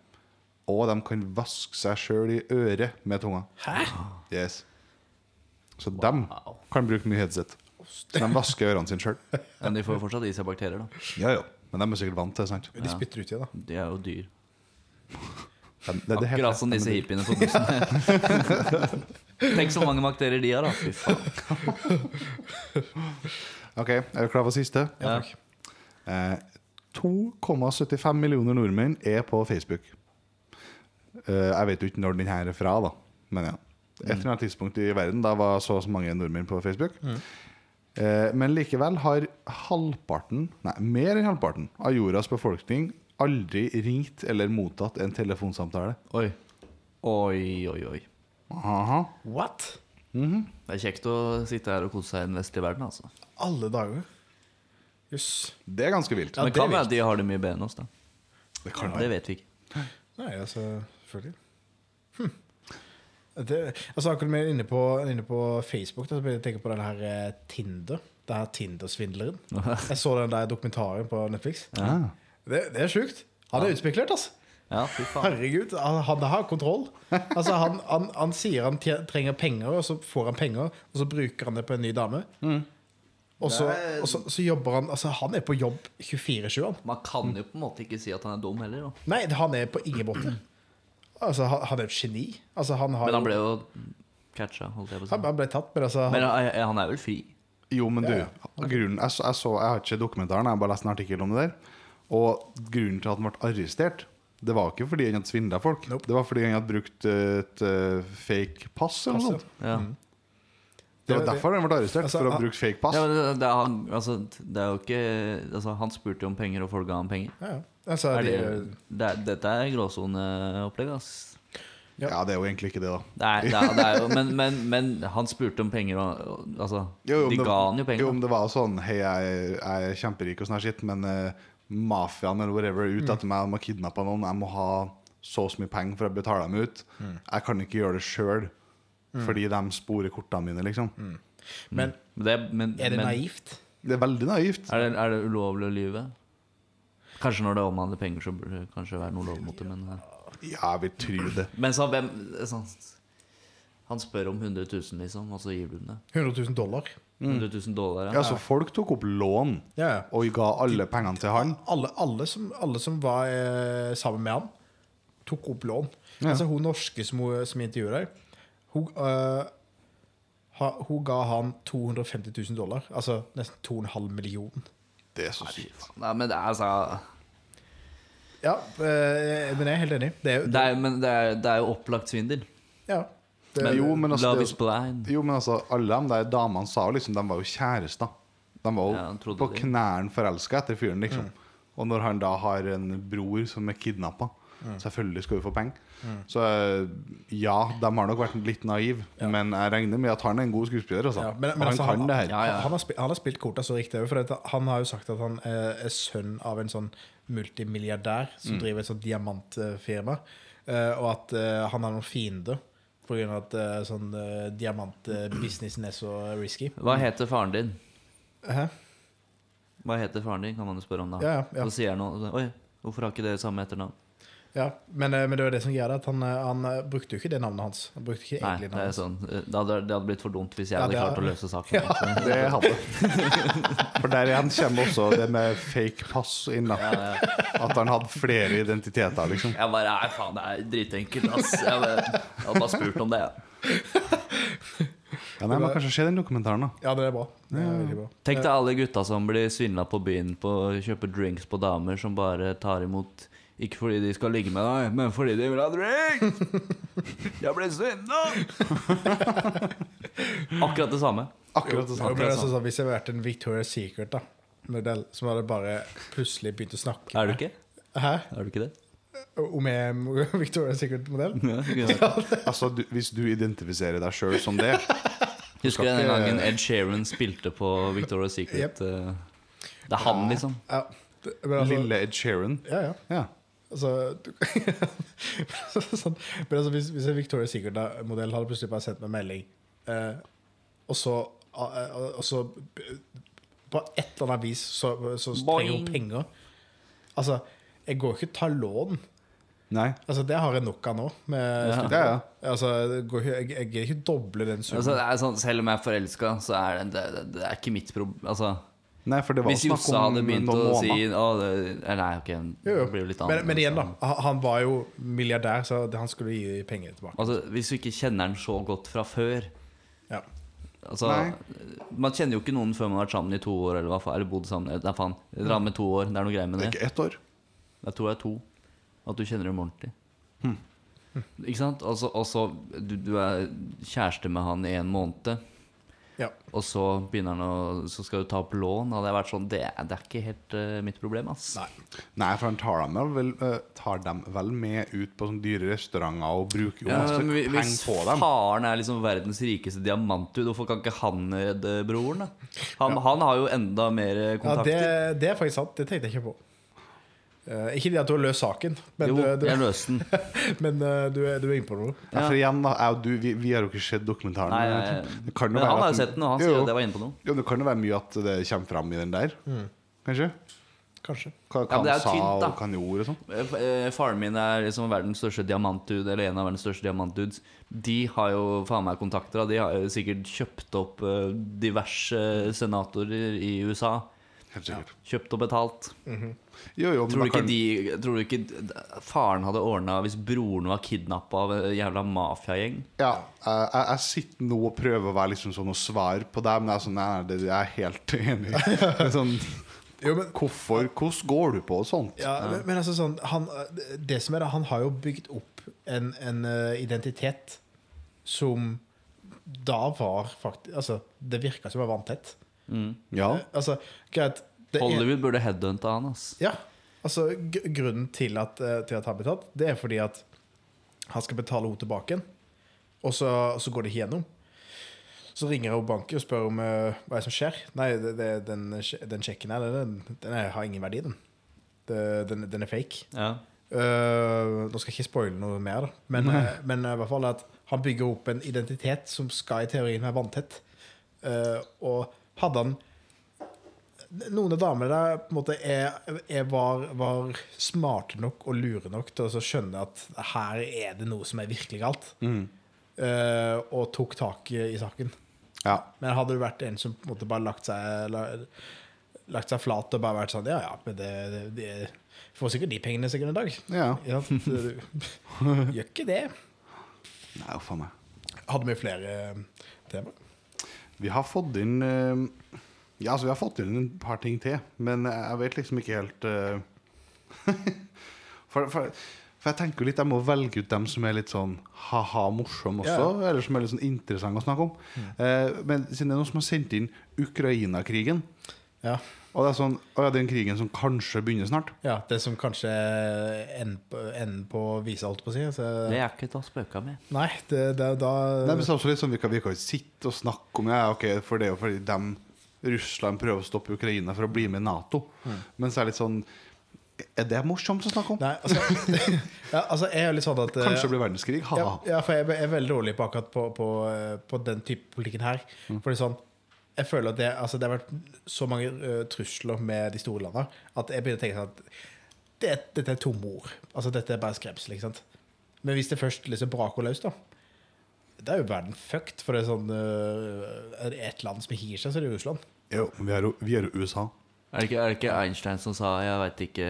og de kan vaske seg sjøl i øret med tunga. Hæ? Yes. Så de kan bruke mye headset. Så de vasker ørene sine sjøl. Men de får jo fortsatt i seg bakterier, da. Ja, ja. Men de er sikkert vant til det. sant? De spytter ut igjen, da. De er jo dyr. Helt- Akkurat som disse hippiene på bussen. Tenk så mange bakterier de har, da. Fy faen. Ok, Er du klar for siste? Ja. Eh, 2,75 millioner nordmenn er på Facebook. Eh, jeg vet jo ikke når den her er fra, da. Men ja. Et eller annet tidspunkt i verden da var så og så mange nordmenn på Facebook. Eh, men likevel har halvparten, nei, mer enn halvparten av jordas befolkning aldri ringt eller mottatt en telefonsamtale. Oi. Oi, oi, oi. Aha. What? Det er kjekt å sitte her og kose seg i den vestlige verden, altså. Alle dager. Jøss. Det er ganske vilt. Ja, Men det det kan være de har det mye bedre enn oss, da. Det kan Det vet vi ikke. Nei, altså Selvfølgelig. Hm. Det, altså akkurat vi er inne på, inne på Facebook, da, så jeg å tenke på den her eh, Tinder. Den her Tinder-svindleren. Jeg så den der dokumentaren på Netflix. Ah. Det, det er sjukt. Han er utspekulert, altså. Ja, fy faen. Herregud, han, han har kontroll. Altså, han, han, han sier han tje- trenger penger, og så får han penger, og så bruker han det på en ny dame. Og, så, og så, så jobber han Altså, han er på jobb 24-7, han. Man kan jo på en måte ikke si at han er dum heller, da. Nei, han er på ingen måte. Altså, han, han er et geni. Altså, han har Men han ble jo catcha, holdt jeg på å han, si. han ble tatt, men altså han, Men han, han er vel fri? Jo, men du, Ja, grunnen, jeg, så, jeg, så, jeg har ikke dokumentaren, jeg har bare lest en artikkel om det der. Og grunnen til at han ble arrestert, det var ikke fordi han hadde svindla folk. Nope. Det var fordi han hadde brukt et uh, fake pass eller noe sånt. Ja. Det var derfor han ble arrestert, Altså, for å ha brukt fake pass. Ja, det, det, han, altså, det er jo ikke altså, Han spurte jo om penger, og folk ga ham penger. Ja, ja. Altså, Er de, det, det dette er gråsoneopplegg, ass. Ja, det er jo egentlig ikke det, da. Nei, er, det er, det er jo, men, men, men han spurte om penger, og, altså Jo, om De det- ga han jo penger. Jo, om det var sånn Hei, jeg, jeg er kjemperik og sånn her skitt, men uh, mafiaen eller whatever ut Mm. etter meg, de har kidnappa noen, jeg må ha så og så mye penger for å betale dem ut. Mm. Jeg kan ikke gjøre det sjøl, fordi de sporer kortene mine, liksom. men Det, men, er det men, naivt? Det er veldig naivt. Er det, er det ulovlig å lyve? Kanskje når det omhandler penger, så burde det kanskje være noe lov mot det, men eh. Ja, jeg vil tro det. Men så hvem sånn, Han spør om 100 000, liksom, og så gir du den det. 100 000 dollar? 100 000 dollar, Ja, så folk tok opp lån Ja, ja. og ga alle pengene til han. Alle, alle, som, alle som var eh, sammen med han, tok opp lån. Ja. Altså Hun norske som, som intervjuet her, hun, uh, ha, hun ga han 250 000 dollar. Altså nesten 2,5 millioner. Det er så sykt. Nei, men det er altså Ja, eh, men jeg er helt enig. Det er, jo- det er, Men det er, det er jo opplagt svindel. ja, det, Men, Jo, men altså, love is blind. Jo, men altså, alle de der damene sa jo liksom De var jo kjærester. De var jo Ja, på knærne forelska etter fyren, liksom. Mm. Og når han da har en bror som er kidnappa, Mm. selvfølgelig skal du få penger. Så eh, ja, de har nok vært litt naive, men jeg regner med at han er en god skuespiller. Altså. Ja, men- men han altså, kan han- det her. Ja, ja. Han, har spilt, han har spilt korta så riktig òg, for han har jo sagt at han er, er sønn av en sånn multimilliardær som Mm. driver et sånt diamantfirma, eh, og at eh, han har noen fiender på grunn av at uh, sånn uh, diamantbusinessen er så risky. Hva heter faren din? Hæ? Hva heter faren din, kan man jo spørre om da. Ja, ja, ja. Så sier han noe Oi, hvorfor har ikke dere samme etternavn? Ja, men, eh, men det var det som gjør det, at han, eh, han eh, brukte jo ikke det navnet hans. Han brukte ikke Nei, egentlig det er navnet sånn Det hadde, det hadde blitt for dumt hvis jeg Ja, hadde klart er- å løse saken. Ja, Det hadde For der igjen kommer også det med fake pass inn. Ja, At han hadde flere identiteter, liksom. Jeg bare Nei, faen, det er dritenkelt, ass. Jeg, bare, jeg hadde bare spurt om det. jeg. Ja, nei, Man kanskje se den dokumentaren, da. Ja, det er bra. Det er bra. Tenk deg alle gutta som blir svindla på byen på å kjøpe drinks på damer, som bare tar imot ikke fordi de skal ligge med deg, men fordi de vil ha drink! Jeg ble svindla! Akkurat det samme. Akkurat det samme. samme. men altså, sånn, hvis jeg hadde vært en Victoria's Secret da modell som hadde bare plutselig begynt å snakke Er du ikke? Hæ? Er du ikke det? Om jeg er Victoria's Secret-modell? Ja, det. Altså, du, Hvis du identifiserer deg sjøl som det Husker du den gangen Ed Sheeran spilte på Victoria's Secret? Yep. Det er han, liksom. Ja. det- altså, Lille Ed Sheeran. ja, ja. Ja. Altså, du, sånn, men altså hvis, hvis en Victoria's Secret-modell hadde plutselig bare sendt meg melding, eh, og så, eh, og så På et eller annet vis så, så trenger hun penger Altså, jeg går ikke og tar lån. Nei. Altså, det har jeg nok av nå. Med Ja. Ja, ja. Altså, går ikke, jeg, jeg gidder ikke doble den summen. Altså, sånn, selv om jeg er forelska, så er det, det, det, det er ikke mitt problem. Altså, Nei, for det var hvis Jossa hadde begynt å si å, det, Nei, ok, Jo, det jo. blir jo litt Men, annet. men igjen, da. altså. Han- var jo milliardær, så han skulle gi penger tilbake. Altså, Hvis du ikke kjenner han så godt fra før Ja. altså, Man kjenner jo ikke noen før man har vært sammen i to år, eller hva eller bodd sammen Nei, faen, dra med to år, det er noe greier med Det er ikke ett år. Jeg tror det er to. At du kjenner dem ordentlig. Hmm. Ikke sant? Og så- Og så du, du er kjæreste med han i en måned, ja. og så begynner han å Så skal du ta opp lån. Hadde jeg vært sånn Det, er- det er ikke helt uh, mitt problem, ass. Nei. Nei, for han tar dem vel, eh, tar dem vel med ut på sånne dyre restauranter og bruker jo Ja, masse penger på dem. Hvis faren er liksom verdens rikeste diamanthud, hvorfor kan ikke han redde broren? da? Han, han har jo enda mer Ja, kontakter. det, det er faktisk sant. Det tenkte jeg ikke på. Eh, ikke det at du har løst saken, men, jo, du, du, jeg løste den. men uh, du, er, du er inne på noe. Ja, for igjen da, du, vi, vi har jo ikke sett dokumentaren. Nei, nei, det kan jo Men han har jo sett den, og han sier at jeg var inne på noe. Jo, det kan jo være mye at det kommer fram i den der. Kanskje? Kanskje. Hva, hva Mm. Ja, det er han jo sa tynt, da. og hva han gjorde og sånn. Eh, Faren min er liksom verdens største diamantdude, eller en av verdens største diamantdudes. De har jo faen meg kontakter, og de har jo sikkert kjøpt opp diverse senatorer i USA. Helt sikkert. Kjøpt og betalt. Jo, jo, Tror du ikke, kan- de, tror du ikke faren hadde ordna hvis broren var kidnappa av en jævla mafiagjeng? Ja, jeg, jeg, sitter nå og prøver å være liksom sånn og svare på det, men jeg er, sånn, nei, det, jeg er helt enig. Sånn, Jo, men, hvorfor, hvordan går du på sånt? ja, men, men altså sånn han, Det som er det, han har jo bygd opp en, en eh, identitet som da var faktisk Altså, det virka som var vanntett. Ja, Altså, greit Hollywood burde headhunta han, ass. Ja, altså gr- Grunnen til at, eh, til at tatt, det er fordi at han skal betale henne tilbake igjen. Og så, så går det ikke gjennom. Så ringer hun banken og spør om uh, hva er det som skjer. Nei, det, det, den, den sjekken her, den, den er, har ingen verdi, den. Det, den, den er fake. Ja. Uh, nå skal jeg ikke spoile noe mer, da. men, uh, men i hvert fall at han bygger opp en identitet som skal i teorien være vanntett. Uh, og hadde han Noen av damene der på en måte er, er var, var smarte nok og lure nok til å skjønne at her er det noe som er virkelig galt, Eh, og tok tak i, i saken. ja. Men hadde det vært en som på en måte bare lagt seg, la, lagt seg flat og bare vært sånn Ja, ja, men det, det, det får sikkert de pengene sikkert en dag. ja. Ja, du gjør ikke det. Nei, uff a meg. Hadde vi flere eh, temaer? Vi har fått inn eh, Ja, altså vi har fått til en par ting til, men jeg vet liksom ikke helt uh, for, for, for jeg tenker jo litt jeg må velge ut dem som er litt sånn ha-ha morsom også, Ja. eller som er litt sånn interessante å snakke om. Eh, men siden det er noen som har sendt inn Ukraina-krigen, Ja. og det er sånn Å ja, den krigen som kanskje begynner snart. ja. Det som kanskje ender på, å vise alt på å si. Så. Det er ikke til å spøke med. nei, det, det, da Nei, men så er også litt sånn Vi kan, vi kan sitte og snakke om ja, ok, For det er jo fordi dem, Russland prøver å stoppe Ukraina for å bli med i Nato. Men så er det litt sånn Er det morsomt å snakke om? Nei, altså, ja, altså Jeg er litt sånn at eh, Kanskje det blir verdenskrig? ja, Ha-ha. ja, for jeg er- veldig dårlig på akkurat på, på, eh, på den type politikken her. Mm. For er sånn jeg føler at det, altså det har vært så mange uh, trusler med de store landene at jeg begynner å tenke sånn at det, dette er tomme ord. Altså Dette er bare skremsel. Men hvis det først liksom braker løs, da Da er jo verden fucked. For det er sånn eh, Er det ett land som gir seg, så er det Russland. Jo, vi er jo, vi er jo USA. Er det ikke, er det ikke Einstein som sa 'jeg veit ikke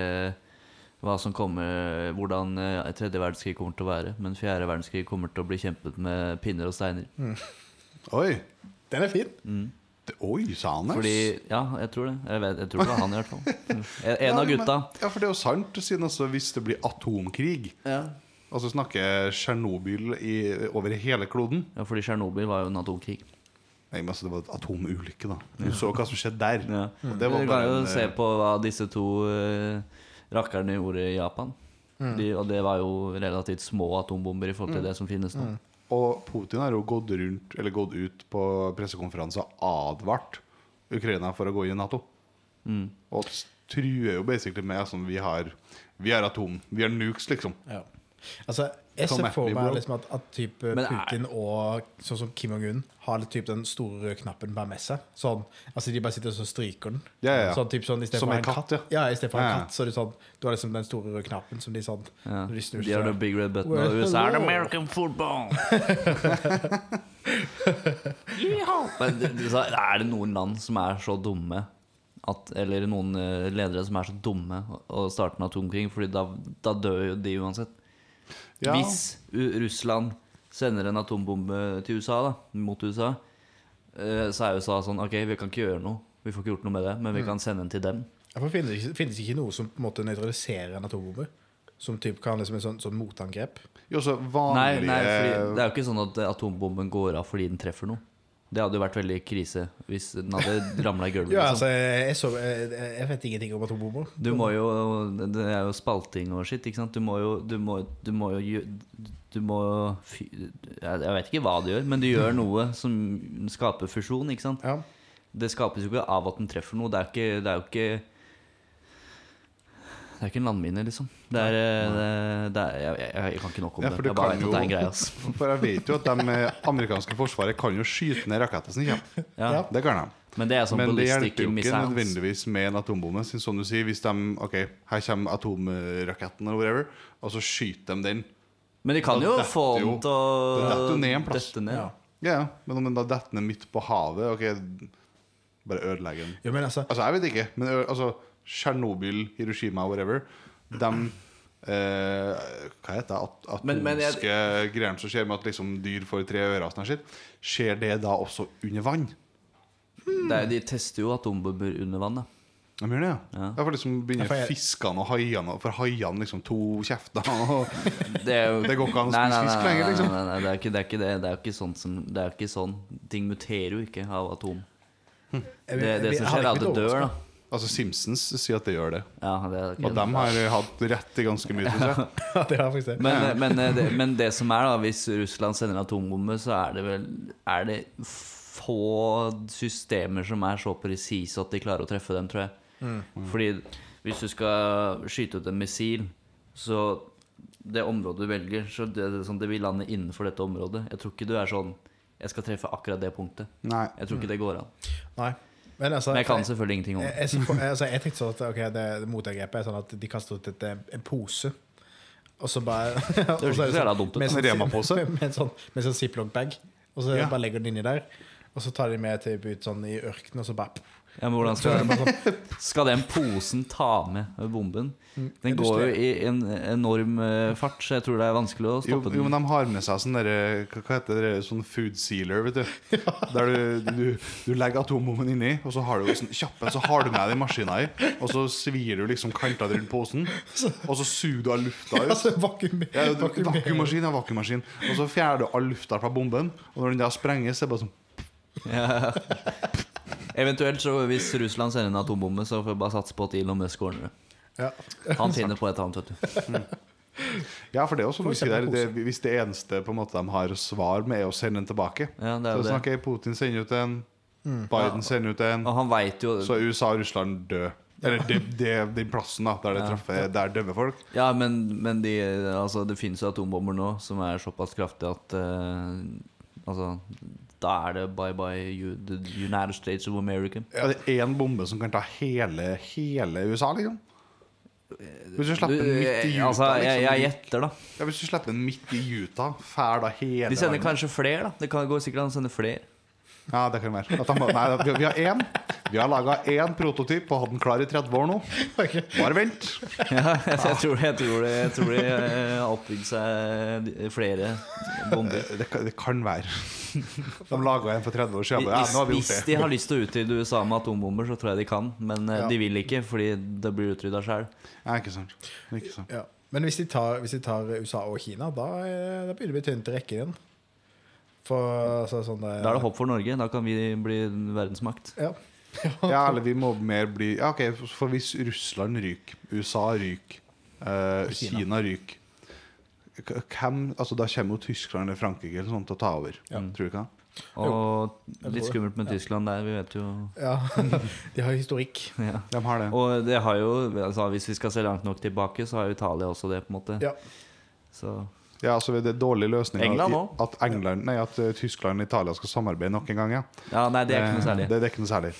hva som kommer, hvordan eh, tredje verdenskrig kommer til å være', men fjerde verdenskrig kommer til å bli kjempet med pinner og steiner. Oi! Den er fin. Det, oi, sa han det? Fordi Ja, jeg tror det. Jeg, vet, jeg tror det var han, i hvert fall. En, Ja, av men- gutta. Ja, for det er jo sant, siden altså hvis det blir atomkrig Ja. Altså snakker Tsjernobyl over hele kloden ja, fordi Tsjernobyl var jo en atomkrig. Nei, men altså det var et atomulykke, da. Du så hva som skjedde der. Ja. Og det var Du kan jo en, se eh, på hva disse to uh, rakkerne gjorde i Japan. De, og det var jo relativt små atombomber i forhold til det som finnes nå. Og Putin har jo gått rundt Eller gått ut på pressekonferanser og advart Ukraina for å gå inn i Nato. Mm. Og truer jo basically med sånn Vi har, vi har atom. Vi har nukes, liksom. Ja. Altså, jeg ser for meg liksom at, at type Men Putin og sånn som Kim Jong-un har litt typ den store røde knappen bare med seg. Sånn, altså De bare sitter og stryker den. Ja, ja, ja. Sånn, typ sånn, Som en en katt, katt. Ja, i stedet for en Ja, en katt, så er det sånn Du har liksom den store røde knappen som de sånn Ja. de snur De har the big red button, og USA er. American football. Men du, du sa, er det noen land som er så dumme at, Eller noen eh, ledere som er så dumme å starte en atomkrig, Fordi da, da dør jo de uansett. Ja. Hvis U Russland sender en atombombe til USA, da, mot USA, eh, så er USA sånn Ok, vi kan ikke gjøre noe. Vi får ikke gjort noe med det, men vi kan sende den til dem. Ja, for finnes, det ikke- finnes ikke noe som på en måte nøytraliserer en atombombe? Som typ kan liksom en sånn, sånn motangrep? Jo, så vanlige nei nei det er jo ikke sånn at atombomben går av fordi den treffer noe. Det hadde jo vært veldig krise hvis den hadde ramla i gulvet. Ja, liksom. altså, jeg, så, jeg, jeg vet ingenting om atombomber. Du må jo Det er jo spalting og skitt. ikke sant. Du må jo Du må, du må jo Du må jeg vet ikke hva du gjør, men du gjør noe som skaper fusjon, ikke sant. Ja. Det skapes jo ikke av at den treffer noe. Det er, ikke, det er jo ikke Det er ikke en landmine, liksom. Det er, det, det er jeg, jeg, jeg kan ikke nok om Ja, det. Jeg bare vet vet at det er en jo- greie. ass. For jeg vet jo at de eh, amerikanske forsvaret kan jo skyte ned raketter som kommer. Ja. Ja. Det kan de. Men det er sånn Men det hjelper jo ikke nødvendigvis med en atombombe. Sånn Som du sier, hvis de Ok, her kommer atomraketten eller whatever, og så skyter de den. Men de kan Da jo få den til å dette ned en plass. dette ned. Ja. Ja, men om den da detter ned midt på havet Ok, Bare ødelegger den. Ja, men altså Altså, jeg vet ikke, men altså Tsjernobyl, Hiroshima, whatever De eh, Hva heter det? At, atomske greiene som skjer med at liksom dyr får tre ører og sånn shit, skjer det da også under vann? Det er, de tester jo atombomber under vann. Da. De gjør det, ja. Ja. ja for liksom begynner jeg- fiskene og haiene For haiene liksom to kjefter og Det, er jo, Det går ikke an å spise fisk lenger, liksom. Nei, nei, det, er ikke, det er ikke det. Det er ikke sånn som Det er ikke sånn Ting muterer jo ikke av atom. Hm. Det, det som skjer, er at det dør, da. Altså Simpsons sier at det gjør det. Ja, det er Og de har hatt rett i ganske mye. Synes jeg. Ja, det har faktisk det. Men, men, det, men det som er, da hvis Russland sender en atombombe, så er det vel Er det få systemer som er så presise at de klarer å treffe dem, tror jeg. Fordi hvis du skal skyte ut en missil, så det området du velger, så det, det, sånn, det vil lande innenfor dette området. Jeg tror ikke du er sånn Jeg skal treffe akkurat det punktet. Nei. Jeg tror ikke det går an. Nei. Men, altså, Men jeg kan selvfølgelig ingenting om det. jeg, jeg, altså, jeg tenkte sånn at ok, det, det motangrepet er sånn at de kaster ut et, en pose. Og så bare Det høres ikke så jævla dumt ut. Med, En Rema-pose? med, med en sånn, med en sånn ziplock-bag. Og så Ja. bare legger den inni der. Og så tar de med typ, ut sånn i ørkenen, og så bare Ja, men hvordan skal, sånn, skal den posen ta med bomben? Den går jo i en enorm eh, fart, så jeg tror det er vanskelig å stoppe stoppe jo, den. men de har med seg sånn derre Hva heter det? Sånn food sealer, vet du. Der du, du, du legger atombomben inni, og så har du sånn kjappe Så har du med deg maskina i, og så svir du liksom kantene rundt posen, og så suger du all lufta ut. Ja, du- vakuum- Vakuummaskin er vakuummaskin. Og så fjerner du all lufta fra bomben, og når den da sprenges, så er det bare sånn Ja. Eventuelt, så hvis Russland sender en atombombe, så får vi bare satse på at Elon Musk ordner det. Ja. Han finner på et annet, vet du. Ja, for det er noe å der. Det, hvis det eneste på en måte de har svar med, er å sende den tilbake Ja, det er Så det. snakker jeg Putin sender ut en, Biden sender ut en, Og han jo så er USA og Russland død. Eller det, det, den plassen da der det treffer Der døver folk. Ja, men, men de, altså, det finnes jo atombomber nå som er såpass kraftige at uh, Altså, da er det bye bye you, the United States of America. Er det én bombe som kan ta hele, hele USA, liksom? Hvis du slipper den midt i Utah, altså, jeg, jeg liksom, gjetter, da. ja, Hvis du slipper den midt i Utah, fær da hele De sender verden. kanskje flere, da. Det kan gå sikkert an å sende flere. Ja, det kan være. At de, nei, vi, har én. Vi har laga én prototyp og hatt den klar i 30 år nå. Bare vent. Ja, jeg, jeg, tror, jeg, tror det, jeg tror eh, har oppbygd seg flere bomber. Det, kan- det kan være. De laga en for 30 år siden. Ja, nå har vi Hvis, hvis de har lyst til å utrydde USA med atombomber, så tror jeg de kan. Men eh, Ja. de vil ikke, fordi det blir utrydda sjøl. Ja, ikke sant. Ikke sant. Ja. Men hvis de, tar, hvis de tar USA og Kina, da, da begynner det å bli tynt i rekken igjen. For altså, sånn det, Da er det håp for Norge. Da kan vi bli verdensmakt. Ja. Ja, eller vi må mer bli Ja, ok, For hvis Russland ryker, USA ryker, eh, Kina. Kina ryker hvem, altså Da kommer jo Tyskland eller Frankrike eller sånt til å ta over. Ja. Tror du ikke det? Og litt skummelt med Tyskland der, vi vet jo ja. De har historikk. ja. De har det. Og det har jo altså, Hvis vi skal se langt nok tilbake, så har jo Italia også det, på en måte. Ja. Så Ja, altså Det er dårlig løsning England også. at, England, nei, at eh, Tyskland og Italia skal samarbeide nok en gang. Ja. Ja, nei, det er ikke noe Eh, særlig. Det, det er ikke noe særlig.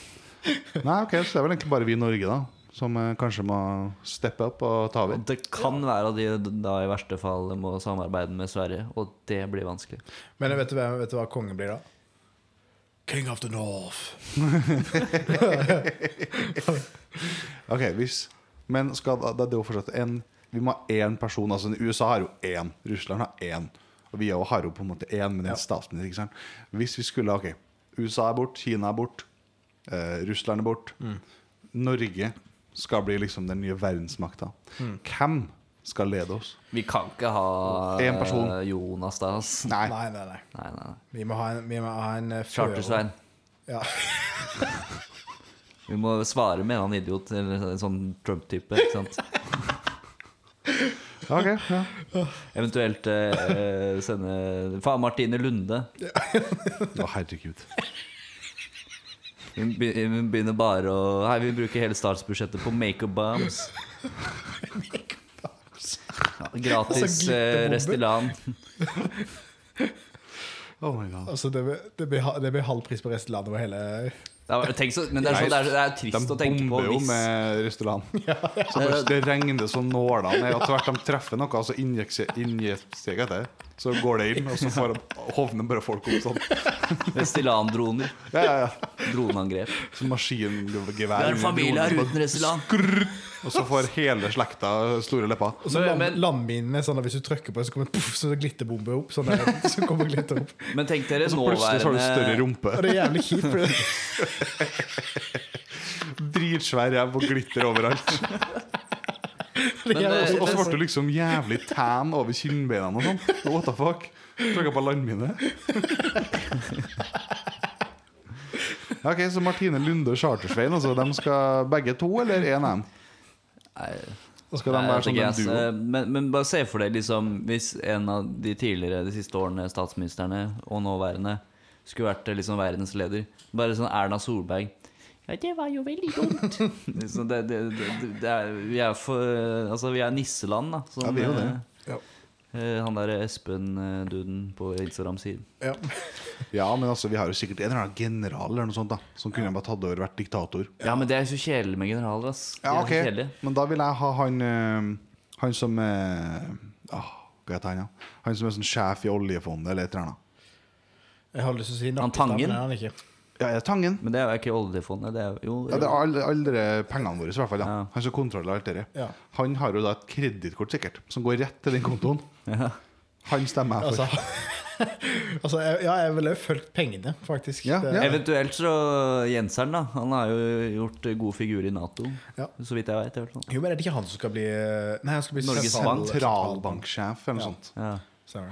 Nei, ok, Så det er vel egentlig bare vi i Norge da som eh, kanskje må steppe opp og ta over. Det kan være at de da i verste fall må samarbeide med Sverige, og det blir vanskelig. Men vet du, hva, vet du hva kongen blir da? King of the North. Ok, hvis Men skal da det er jo fortsatt en Vi må ha én person. Altså USA har jo én, Russland har én. Og vi har jo på en måte én, men det er en statsminister. ikke sant? Hvis vi skulle Ok, USA er bort, Kina er bort, eh, Russland er bort. Norge skal bli liksom den nye verdensmakta. Hvem skal lede oss? Vi kan ikke ha En person. eh, Jonas da, ass. Nei. Nei, nei, nei. Nei, nei, nei. Vi må ha en, vi må ha en eh. Charter-Svein. Ja. Vi må svare med en annen idiot, eller en sånn Trump-type. ikke sant? Ok, ja. Eventuelt eh, sende Faen, Martine Lunde. Å, herregud. Hun be- hun begynner bare å Hei, vi bruker hele statsbudsjettet på makeup bombs. Ja, gratis Altså, eh, glitterbomber. Restylane. Oh my god. Altså, det, blir- det, blir, ha- det blir halv pris på Restland over hele Ja, så, men det er, så, det, er, det er trist De å tenke på De bomber jo hvis med restaurant. Så det, det regner så nålene. er At hvert de treffer noe, så injiserer hva det? Så går det inn, og så får hovner bare folk opp sånn. Restylane-droner. Ja, ja, ja. Droneangrep. Så maskingevær. Det familie her uten Restylan. Og så får hele slekta store lepper. Og så Men- land, men- landminene sånn at hvis du trykker på det, så kommer puff, så glitterbombe opp. Sånn der, så kommer glitter opp. Men tenk dere Og så plutselig så har du større rumpe. Og det er jævlig kjipt. Dritsvær ræv og glitter overalt. Og så ble du liksom jævlig tan over kinnbeina og sånn. What the fuck? Trykka på landmine. Ok, Så Martine Lunde og Chartersveien, altså, de skal begge to, eller én av dem? Skal de være sånn en duo? Eh, Men, men bare se for deg liksom Hvis en av de tidligere De siste årene statsministrene og nåværende skulle vært eh, liksom verdens leder Bare sånn Erna Solberg Ja, det var jo veldig dumt. det, det, det, det er, vi er for Altså, vi er nisseland, da. Som, Ja, vi er jo det. Ja. eh, Han der Espen-duden på Instagram sier. Ja. Ja, men altså, vi har jo sikkert en eller annen general eller noe sånt da som kunne bare tatt over vært diktator. Ja, men det er så kjedelig med generaler, ass. Ja, ok. Men da vil jeg ha han eh, Han som eh, ah, Hva heter han, ja? Han som er sånn sjef i oljefondet eller et eller annet. Jeg har lyst til å si Han Nakkestad, Tangen? Ja, er det Tangen? Men det er jo ikke oljefondet. Det er jo Ja, det er alle, alle pengene våre, i hvert fall. Ja. Ja. Han som kontrollerer alt det. Ja. Han har jo da et kredittkort, sikkert, som går rett til den kontoen. Ja. Han stemmer jeg for. Altså, altså, jeg, ja, jeg ville jo fulgt pengene, faktisk. Ja, Det- ja. Eventuelt så Jenseren, da. Han har jo gjort god figur i Nato. Ja. Så vidt jeg vet. Jeg hvert fall. Jo, men er det ikke han som skal bli Nei, han skal bli Sentralbanksjef eller noe Ja. sånt. Ja. Stemmer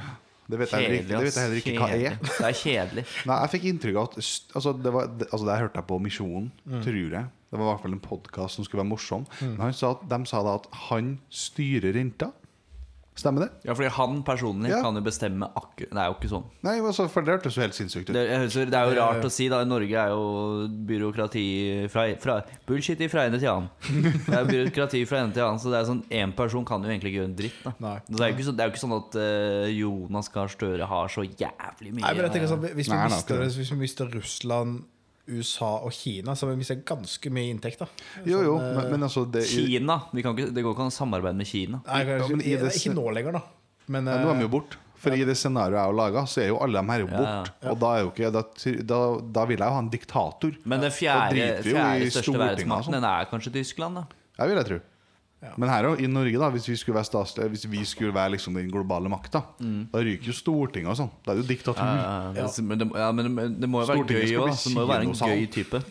det. Vet jeg, ikke- det vet jeg heller ikke hva er. Det er kjedelig. Nei, Jeg fikk inntrykk av at Altså, det, var, det, altså, det her hørte jeg på Misjonen, tror jeg. Det var i hvert fall en podkast som skulle være morsom. Men han sa at, de sa da at han styrer renta. Stemmer det? Ja, fordi han personlig Ja. kan jo bestemme akkurat Det er jo ikke sånn. Nei, altså, for det hørtes jo helt sinnssykt ut. Det, jeg husker, det er jo rart å si, da. Norge er jo byråkrati fra, fra Bullshit fra ene til annen. Det er byråkrati fra ene til annen, så det er sånn én person kan jo egentlig ikke gjøre en dritt. da Nei. Det er jo ikke, så, det er jo ikke sånn at eh, Jonas Gahr Støre har så jævlig mye Nei, men jeg tenker sånn, Hvis vi, Nei, nei, mister, ikke hvis vi mister Russland, USA og Kina, så viser vi ganske mye Sånn, Jo, jo, Sånn, men, men altså det, Kina. Vi kan ikke, det går ikke an å samarbeide med Kina. Nei, kanskje, Ja, men i det- Ikke nå lenger, da. Men ja, Nå er de eh, jo borte. For i det scenarioet jeg har laga, så er jo alle de her borte. Ja, ja. Og da, er jo ikke, da, da, da vil jeg jo ha en diktator. Men den fjerde, vi fjerde største verdensmakten, sånn. den er kanskje Tyskland, da. Jeg vil jeg tro. Ja. Men her også, i Norge, da hvis vi skulle være, statslige, hvis vi skulle være liksom den globale makta, da ryker jo Stortinget og sånn. Da er det jo diktatur. Ja, ja, men, det, ja, men det- må jo være gøy òg. Det må jo være en gøy type.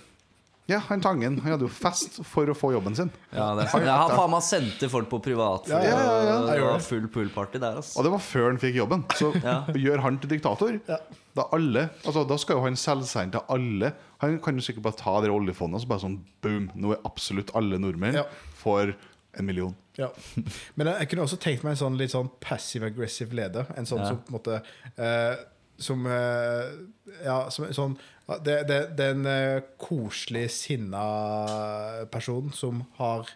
Ja, han Tangen han hadde jo fest for å få jobben sin. Ja, det er ja, han faen meg sendte folk på privat. Ja, ja, ja, Det var full poolparty der, altså. Og det var før han fikk jobben. Så Ja. gjør han til diktator. Ja. Da alle Altså da skal jo han selge seg inn til alle. Han kan jo sikkert bare ta det oljefondet og så bare sånn boom. Nå er absolutt alle nordmenn Ja. En million. Ja. Men jeg, jeg kunne også tenkt meg en sånn litt sånn passive-aggressive leder. En sånn Ja. som på en måte eh, Som eh, Ja, som sånn det, det, det er en eh, koselig, sinna person som har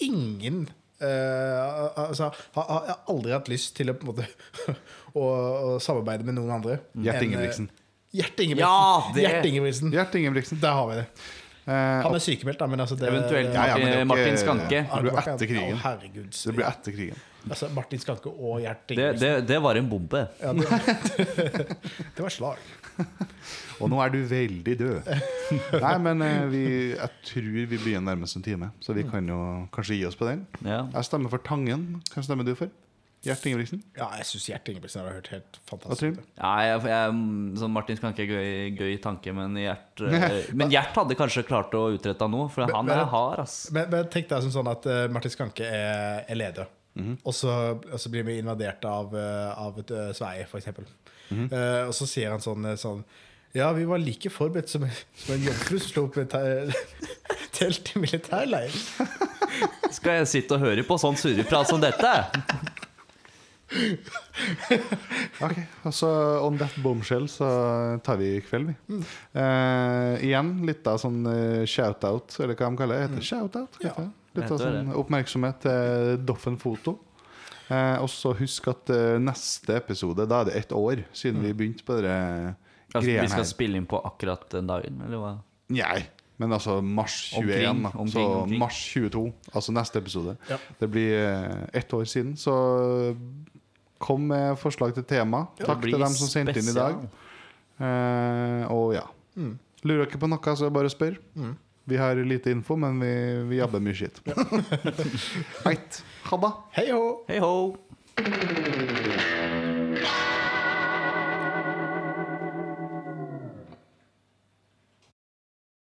ingen eh, altså, har, har aldri hatt lyst til å på en måte å, å samarbeide med noen andre. Gjert eh, Ingebrigtsen. Gjert Ingebrigtsen. Ja, det- Gjert Ingebrigtsen. Gjert Ingebrigtsen. Der har vi det. Eh, Han er sykemeldt, da, men altså det, Eventuelt Ja, ja, men det ikke, Martin Skanke. Det blir etter krigen. Å, det blir etter krigen. Altså, Martin Skanke og Gjert Det, Ingebrigtsen. det, det var en bombe. Ja, det, det var slag. Og nå er du veldig død. Nei, men eh, vi, jeg tror vi begynner nærmest en time, så vi kan jo kanskje gi oss på den. Ja. Jeg stemmer for Tangen. Hva stemmer du for? Gjert Ingebrigtsen? Ja, jeg syns Gjert Ingebrigtsen har hørt helt fantastisk ut. Ja, jeg, jeg, sånn Martin Skanke er gøy, gøy tanke, men Gjert eh, Men Gjert hadde kanskje klart å utrette noe, for han men- er hard, ass. Men, men tenk deg som sånn at eh, Martin Skanke er, er leder. Mhm. og, så, og så blir vi invadert av, uh, av et, uh, Sverige, f.eks. Mm -hmm. uh, og så sier han sånn, eh, sånn Ja, vi var like forberedt som, som en jomfru som slo opp et telt i militærleiren. Skal jeg sitte og høre på sånn surreprat som dette? Ok, altså On that bombshell så tar vi i kveld, vi. Eh, igjen litt av sånn eh, shout-out, eller hva de kaller det. Heter mm. shout-out? Ja, Litt av sånn det. oppmerksomhet til Doffen Foto. Eh, og så husk at neste episode, da er det ett år siden vi begynte på det Altså, vi skal spille inn på akkurat den dagen, eller hva? Nei, men altså mars 21, Omkring, omkring, så omkring. mars 22, altså neste episode. Ja. Det blir ett år siden, så Kom med forslag til tema. Takk til dem som sendte inn i dag. Eh, og ja. Lurer dere på noe, så bare spør. Vi har lite info, men vi, vi jobber mye skitt. Heit, Ha det. Hei hå! Hei ho!